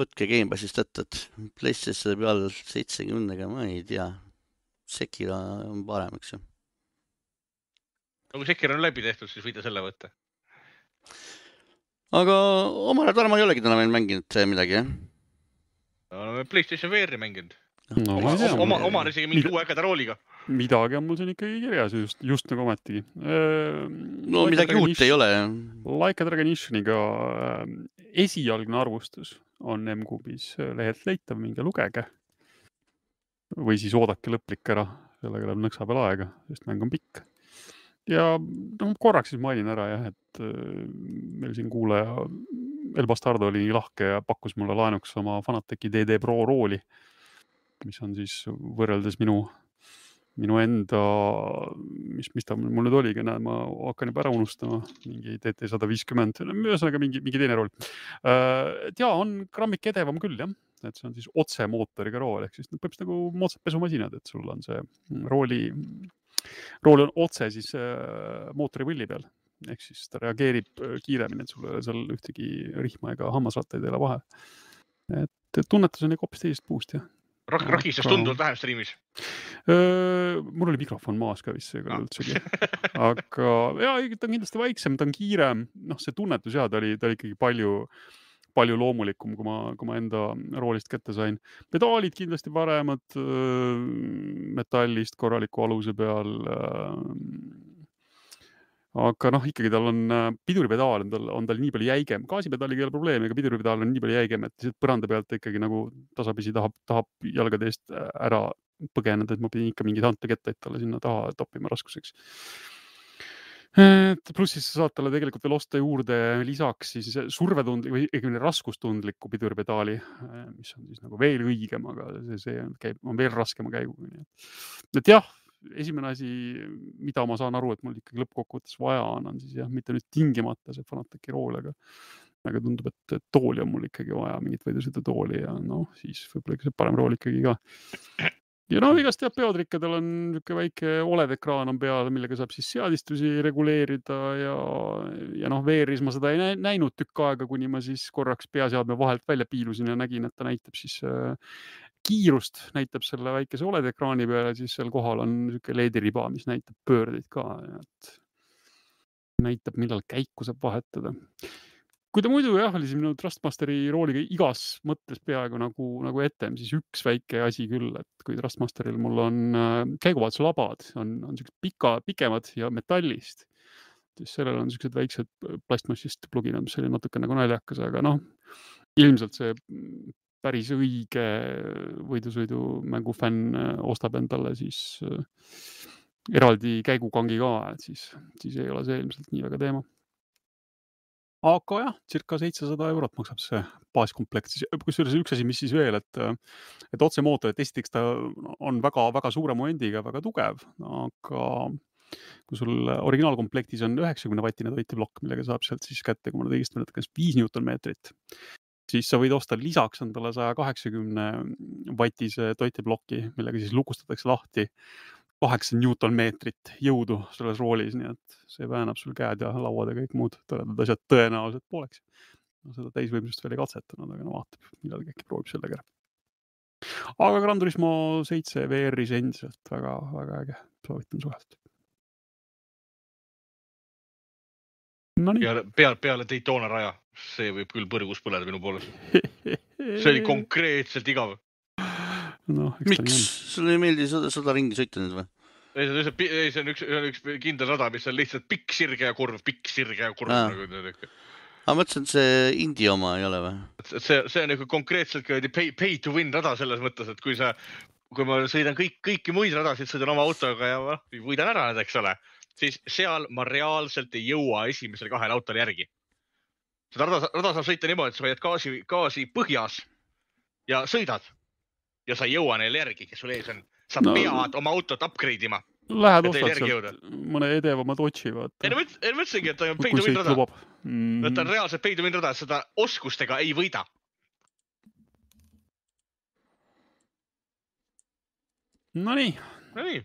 võtke Gamepassist ette, et PlayStationi peal seitsekümnega, ma ei tea. Sekiro on parem, eks ju. No kui Sekiro on läbi tehtud, siis võite selle võtta. aga omal ajal Tarmo ei olegi täna veel mänginud midagi, jah? me oleme PlayStation VR-i mänginud no,. oma, oma, oma on isegi mingi uue ägeda rooliga midagi on mul siin ikkagi kirjas just, just nagu ometigi. no like midagi uut ei ole. Like a Dragonissioniga esialgne arvustus on M-Kuubis lehelt leitav, minge lugege. või siis oodake lõplik ära, sellega läheb nõksa peal aega, sest mäng on pikk. Ja noh, korraks siis mainin ära jah, et meil siin kuulaja El Bastardo oli nii lahke ja pakkus mulle laenuks oma Fanateci DD Pro rooli, mis on siis võrreldes minu minu enda, mis, mis ta mul nüüd oligi, näed, ma hakkan juba ära unustama, mingi TT sada viiskümmend, ühesõnaga mingi, mingi teine rool. Äh, et ja on grammik edevam küll jah, et see on siis otsemootoriga rool ehk siis põhimõtteliselt nagu moodsad pesumasinad, et sul on see rooli, rool on otse siis äh, mootori võlli peal. Ehk siis ta reageerib äh, kiiremini, et sul ei ole seal ühtegi rihma ega hammasrattaid ei ole vahe. et tunnetus on nagu hoopis teisest puust jah. Rak-, ragistas tunduvalt vähem striimis. mul oli mikrofon maas ka vist seekord üldsegi, aga ja ta on kindlasti vaiksem, ta on kiirem, noh, see tunnetus ja ta oli, ta oli ikkagi palju, palju loomulikum, kui ma, kui ma enda roolist kätte sain. pedaalid kindlasti paremad, metallist korraliku aluse peal aga noh, ikkagi tal on äh, piduripedaal on tal, on tal nii palju jäigem, gaasipedaaliga ei ole probleemi, aga piduripedaal on nii palju jäigem, et lihtsalt põranda pealt ikkagi nagu tasapisi tahab, tahab jalgade eest äh, ära põgeneda, et ma pidin ikka mingeid hantekettaid talle sinna taha toppima raskuseks. Pluss siis sa saad talle tegelikult veel osta juurde lisaks siis survetundlik või õigemini raskustundliku piduripedaali, äh, mis on siis nagu veel õigem, aga see, see käib, on veel raskema käiguga, nii et, et jah esimene asi, mida ma saan aru, et mul ikkagi lõppkokkuvõttes vaja on, on siis jah, mitte nüüd tingimata see Fanateci rool, aga, aga tundub, et tooli on mul ikkagi vaja, mingit võidusõidutooli ja noh, siis võib-olla see parem rool ikkagi ka. Ja noh, igast jah, peotrikkadel on niisugune väike Oled-ekraan on peal, millega saab siis seadistusi reguleerida ja, ja noh, VR-is ma seda ei näi- näinud tükk aega, kuni ma siis korraks peaseadme vahelt välja piilusin ja nägin, et ta näitab siis äh, kiirust, näitab selle väikese Oled-ekraani peale, siis seal kohal on niisugune LED-riba, mis näitab pöördeid ka, et näitab, millal käiku saab vahetada kui ta muidu jah, oli siin minu Trustmasteri rooliga igas mõttes peaaegu nagu, nagu etem, siis üks väike asi küll, et kui Trustmasteril mul on äh, käiguvahetuslabad, on, on siuksed pika, pikemad ja metallist, siis sellel on siuksed väiksed plastmassist pluginad, mis oli natuke nagu naljakas, aga noh, ilmselt see päris õige võidusõidumängu fänn äh, ostab endale siis äh, eraldi käigukangi ka, et siis, siis ei ole see ilmselt nii väga teema aga jah, circa seitsesada eurot maksab see baaskomplekt, siis. Kusjuures üks asi, mis siis veel, et, et otsemootor, et esiteks ta on väga-väga suure momendiga, väga tugev, aga kui sul originaalkomplektis on üheksakümne vatine toiteplokk, millega saab sealt siis kätte, kui ma nüüd õigesti mäletan, kas viis Newton-meetrit, siis sa võid osta lisaks endale saja kaheksakümne vatise toiteploki, millega siis lukustatakse lahti kaheksa Newton-meetrit jõudu selles roolis, nii et see väänab sul käed ja lauad ja kõik muud toredad asjad tõenäoliselt pooleks. no seda täisvõimsust veel ei katsetanud, aga no vaatab, millalgi äkki proovib sellega ära. aga Gran Turismo seitse VR-is endiselt väga-väga äge, soovitan suvalt. Nonii. peale, peale, peale Daytona raja, see võib küll põrgus põleda minu poolest. see oli konkreetselt igav no,. miks, sulle ei meeldi seda, seda ringi sõita nüüd või? ei, see on lihtsalt, ei, see on üks, üks kindel rada, mis on lihtsalt pikk sirge ja kurv, pikk sirge ja kurv nagu niisugune. aga ma mõtlesin, et see Indie oma ei ole või? see, see on nagu konkreetselt kuradi pay, pay to win rada selles mõttes, et kui sa, kui ma sõidan kõik, kõiki muid radasid, sõidan oma autoga ja võidan ära need, eks ole, siis seal ma reaalselt ei jõua esimesele kahele autole järgi. seda rada, rada saab sõita niimoodi, et sa hoiad gaasi, gaasi põhjas ja sõidad ja sa ei jõua neile järgi, kes sul ees on. sa No- pead oma autot upgrade ima. Lähed ostad sealt mõne edevama Dodge'i ei vaata no ma üt- ei, ma ütlesingi, et ta on sõit rada. et ta on mm.. reaalselt win rada, seda oskustega ei võida. Nonii, Nonii,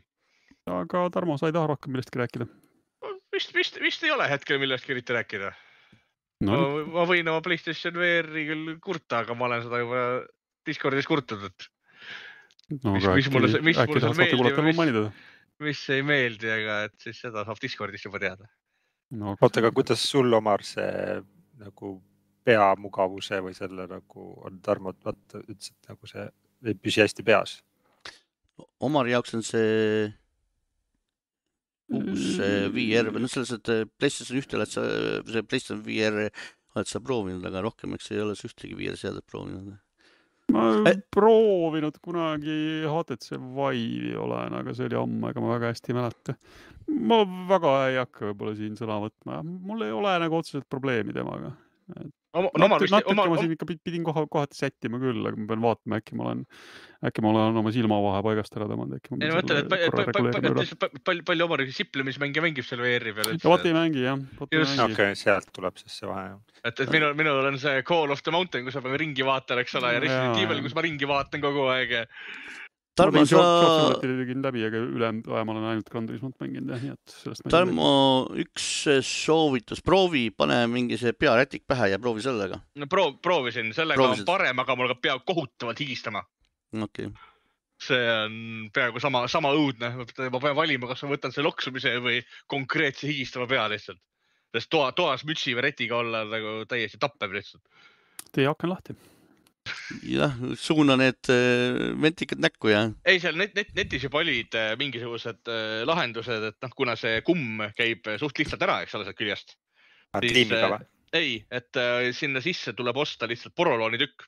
aga Tarmo, sa ei taha rohkem millestki rääkida? vist, vist, vist ei ole hetkel millestki eriti rääkida no no.. ma võin oma Playstation VR-i küll kurta, aga ma olen seda juba Discordis kurtnud, et no mis- mis mulle mis mulle see meeldib mis- ei meeldi, aga et siis seda saab Discordis juba teada. no oota, aga kuidas sul, Omar, see nagu peamugavuse või selle nagu on, Tarmo, vaata, ütles, et nagu see ei püsi hästi peas. Omari jaoks on see uus VR või noh, selles mõttes, et PlayStation ühte oled sa, see PlayStation VR oled sa proovinud, aga rohkem, eks ei ole sa ühtegi VR seadet proovinud. Ma olen proovinud kunagi HTC Vive'i olen, aga see oli ammu, ega ma väga hästi ei mäleta. ma väga ei hakka võib-olla siin sõna võtma, mul ei ole nagu otseselt probleemi temaga. No Omar natuke, natuke Omar ma, siin ikka pid- pidin koha, kohati sättima küll, aga ma pean vaatama, äkki ma olen, äkki ma olen oma silmavahe paigast ära tõmmanud, äkki ma pean mõtlen, et selle korra palju, palju Omar siplemismänge mängib selle VR-i peal vot ei mängi jah, okei sealt tuleb siis see vahe. et, et minul, minul on see Call of the Mountain, kus ma pean ringi vaatan, eks ole, ja Resident Evil, kus ma ringi vaatan kogu aeg. Tarmo, sa, tegin läbi, aga ülejäänud aja ma olen ainult Gran Turismot mänginud jah, nii et sellest. Tarmo, üks soovitus, proovi, pane mingi see pearätik pähe ja proovi sellega. no proov, proovisin, sellega Proovisid? on parem, aga mul hakkab pea kohutavalt higistama. okei okay., see on peaaegu sama, sama õudne, ma pean valima, kas ma võtan selle loksumise või konkreetse higistava pea lihtsalt. sest toa, toas mütsi või retiga olla nagu täiesti tappev lihtsalt. tee aken lahti. jah, suuna need äh, ventikad näkku ja ei, seal net, net, netis juba olid äh, mingisugused äh, lahendused, et noh, kuna see kumm käib suht lihtsalt ära, eks ole, sealt küljest. Äh, või? ei, et sinna sisse tuleb osta lihtsalt porolooni tükk.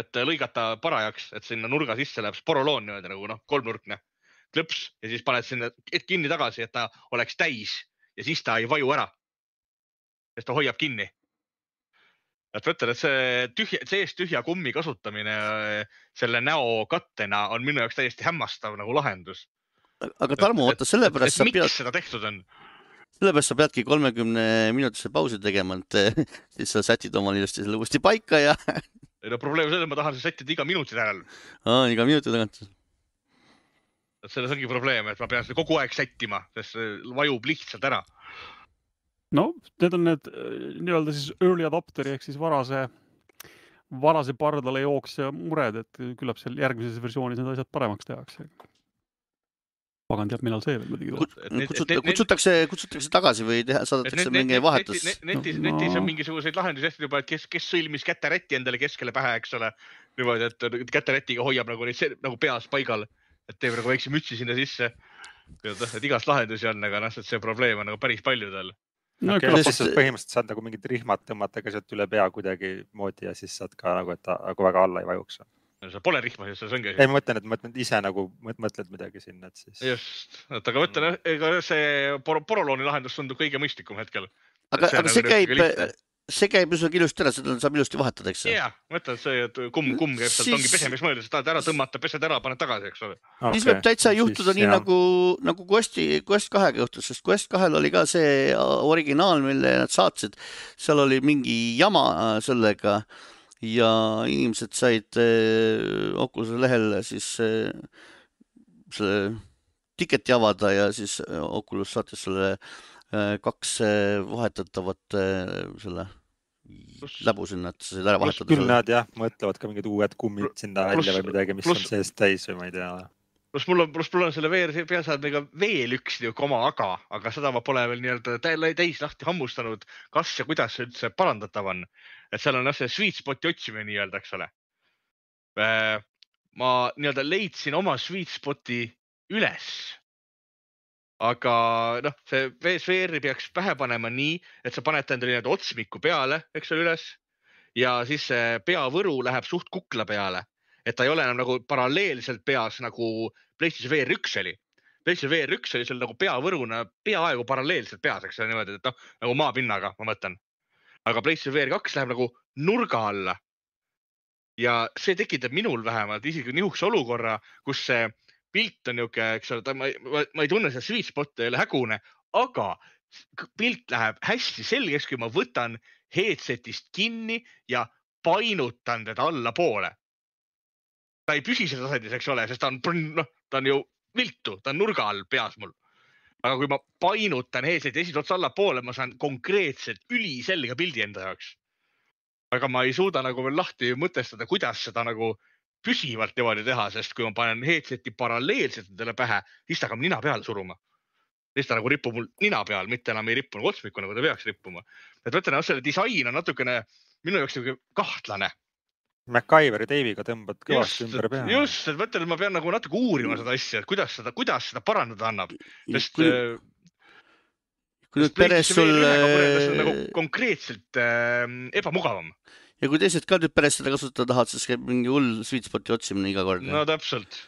et lõigata parajaks, et sinna nurga sisse läheb sporoloon niimoodi nagu noh, kolmnurkne klõps ja siis paned sinna et kinni tagasi, et ta oleks täis ja siis ta ei vaju ära. sest ta hoiab kinni. Et ma ütlen, et see tühja, seest tühja kummi kasutamine äh, selle näo kattena on minu jaoks täiesti hämmastav nagu lahendus. aga Tarmo, oota, sellepärast sa miks pead, seda tehtud on? sellepärast sa peadki kolmekümne minutise pausi tegema, et siis sa sätid omale ilusti selle uuesti paika ja ei no probleem on selles, ma tahan seda sättida iga minuti järel. Aa, iga minuti tagant. selles ongi probleem, et ma pean seda kogu aeg sättima, sest see vajub lihtsalt ära. No need on need äh, nii-öelda siis early adopter'i ehk siis varase, varase pardale jooksja mured, et küllap seal järgmises versioonis need asjad paremaks tehakse. pagan teab, millal see veel muidugi tuleb. kutsuta-, kutsutakse, kutsutakse tagasi või teha, saadetakse mingi vahetus. netis, netis on mingisuguseid lahendusi hästi juba, et kes, kes sõlmis käteräti endale keskele pähe, eks ole. niimoodi, et käterätiga hoiab nagu neid se- nagu peas paigal, et teeb nagu väikse mütsi sinna sisse. et igast lahendusi on, aga noh, see probleem on nagu päris palju tal. No okei, küllap sest- põhimõtteliselt saad nagu mingid rihmad tõmmata ka sealt üle pea kuidagimoodi ja siis saad ka nagu, et ta nagu väga alla ei vajuks. seal pole rihma, see ongi ei, ma mõtlen, et ma mõtlen ise nagu mõt- mõtled midagi sinna, et siis. just, et aga ma ütlen, ega see por- porolooni lahendus tundub kõige mõistlikum hetkel. aga, see aga nagu see niisugune käib see käib üsnagi ilusti ära, seda saab ilusti vahetada, eks ja, ma ütlen, see, et kumm, kumm käib sealt, ongi Siis- pesemiseks mõeldud, sa tahad ära tõmmata, pesed ära, paned tagasi, eks ole. siis võib täitsa juhtuda nii nagu, nagu Questi, Quest kahega juhtus, sest Quest kahel oli ka see originaal, mille nad saatsid. seal oli mingi jama äh, sellega ja inimesed said äh, Oculus'e lehel siis äh, selle tiketi avada ja siis Oculus saatis selle äh, kaks vahetatavat selle läbu sinna, et sa said ära vahetada küll selle. nad jah, mõtlevad ka mingid uued kummid sinna välja või midagi, mis pluss- on seest täis või ma ei tea. pluss mul on, pluss mul on selle VR peaseadmega veel üks niisugune oma aga, aga seda ma pole veel nii-öelda tä- täis lahti hammustanud, kas ja kuidas see üldse parandatav on. et seal on jah see sweet spot'i otsimine nii-öelda, eks ole. ma nii-öelda leidsin oma sweet spot'i üles. Aga noh, see VSVR-i peaks pähe panema nii, et sa paned ta endale nii-öelda otsmiku peale, eks ole, üles ja siis see peavõru läheb suht kukla peale, et ta ei ole enam nagu paralleelselt peas nagu PlayStation VR üks oli. PlayStation VR üks oli seal nagu peavõruna peaaegu paralleelselt peas, eks ole niimoodi, et noh nagu maapinnaga, ma mõtlen. aga PlayStation VR kaks läheb nagu nurga alla. ja see tekitab minul vähemalt isegi niisuguse olukorra, kus see pilt on niisugune, eks ole, ta, ma, ma, ma ei tunne seda sweet spot'i, ei ole hägune, aga pilt läheb hästi selgeks, kui ma võtan headset'ist kinni ja painutan teda allapoole. ta ei püsi seal tasandis, eks ole, sest ta on, noh, ta on ju viltu, ta on nurga all peas mul. aga kui ma painutan headset'i esitotsa allapoole, ma saan konkreetselt üliselge pildi enda jaoks. aga ma ei suuda nagu veel lahti mõtestada, kuidas seda nagu püsivalt niimoodi teha, sest kui ma panen headset'i paralleelselt endale pähe, siis ta hakkab nina peale suruma. siis ta nagu ripub mul nina peal, mitte enam ei ripu nagu otsmiku, nagu ta peaks rippuma. et ma ütlen, jah, selle disain on natukene minu jaoks niisugune kahtlane. MacGyveri teibiga tõmbad kõvasti ümber, pea. just, et ma ütlen, et ma pean nagu natuke uurima seda asja, et kuidas seda, kuidas seda parandada annab, sest kui äh, kui nüüd peres sul nagu äh, konkreetselt äh, ebamugavam. Ja kui teised ka nüüd peres seda kasutada tahavad, siis käib mingi hull sweet spot'i otsimine iga kord no. täpselt.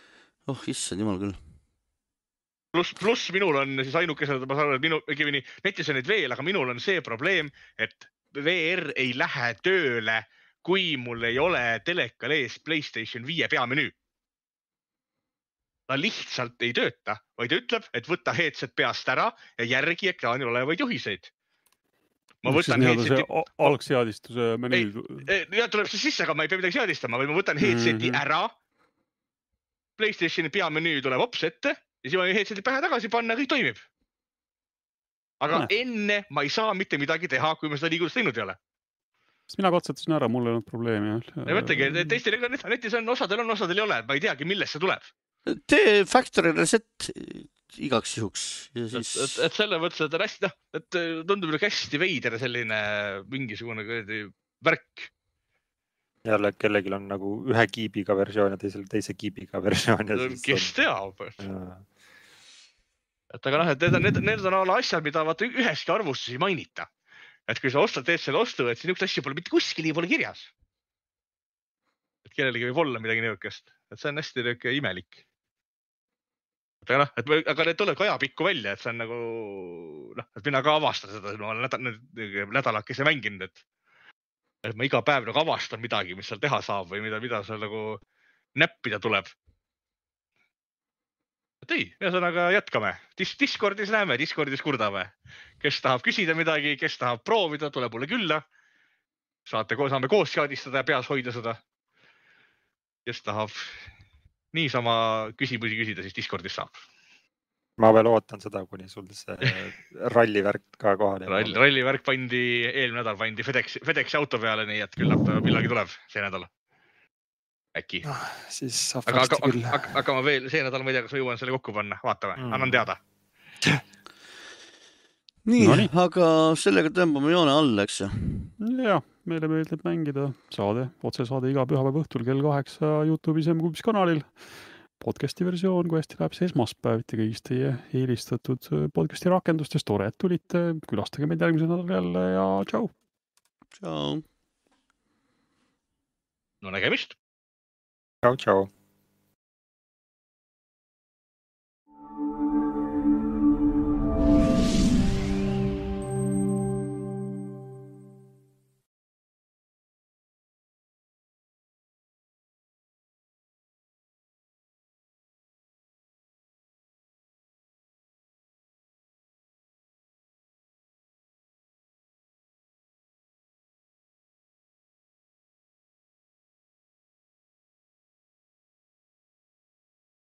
oh issand jumal küll. pluss, pluss minul on siis ainukesena, ma saan aru, et minu, õigemini netis on neid veel, aga minul on see probleem, et VR ei lähe tööle, kui mul ei ole telekal ees Playstation viie peamenüü. ta lihtsalt ei tööta, vaid ütleb, et võta headset peast ära ja järgi ekraanil olevaid juhiseid. Ma võtan headset'i see algseadistuse menüü. Eh, ja tuleb siis sisse, aga ma ei pea midagi seadistama, vaid ma võtan headset'i Mhm. ära. Playstationi peamenüü tuleb hops ette ja siis ma võin headset'i pähe tagasi panna, kõik toimib. aga Näe. enne ma ei saa mitte midagi teha, kui ma seda liigutust teinud ei ole. siis mina katsetasin ära, mul ei olnud probleemi jah. ja mõtlegi, et teistel netis on, osadel on, osadel ei ole, ma ei teagi, millest see tuleb. tee factory reset igaks juhuks ja et, et, siis et selles mõttes, et on hästi, noh, et äh, tundub nagu hästi veider selline mingisugune kuradi värk. jälle kellelgi on nagu ühe kiibiga versioon ja teisel teise kiibiga versioon siis kes teab, on. et aga noh, et need on, need, need on asjad, mida vaata üheski arvustuses ei mainita. et kui sa ostad, teed selle ostu, et siis niisugust asja pole mitte kuskil pole kirjas. et kellelgi võib olla midagi niisugust, et see on hästi niisugune imelik. Aga noh, et aga need tulevad ajapikku välja, et see on nagu noh, et mina ka avastan seda, ma olen nädal, nädalakese mänginud, et et ma iga päev nagu avastan midagi, mis seal teha saab või mida, mida seal nagu näppida tuleb et ei, ühesõnaga jätkame Dis. Discordis näeme, Discordis kurdame. kes tahab küsida midagi, kes tahab proovida, tuleb mulle külla. saate saame koos seadistada ja peas hoida seda. kes tahab niisama küsimusi küsida, siis Discordis saab. ma veel ootan seda, kuni sul see ralli värk ka kohale ralli, rallivärk pandi, eelmine nädal pandi FedEx, FedExi auto peale, nii et küllap ta millalgi tuleb see nädal. äkki, Ah, siis saab aga, aga varsti, küll. aga, aga ma veel see nädal, ma ei tea, kas ma jõuan selle kokku panna, vaatame, Mm. annan teada. nii Nonii., aga sellega tõmbame joone alla, eks ju. ja meile meeldib mängida saade, otsesaade iga pühapäeva õhtul kell kaheksa Youtube'is ja Mkuubis kanalil. podcasti versioon, kui hästi läheb, siis esmaspäeviti kõigist teie eelistatud podcasti rakendustes. tore, et tulite, külastage meid järgmisel nädalal jälle ja tšau. tšau. no nägemist. tšau, tšau.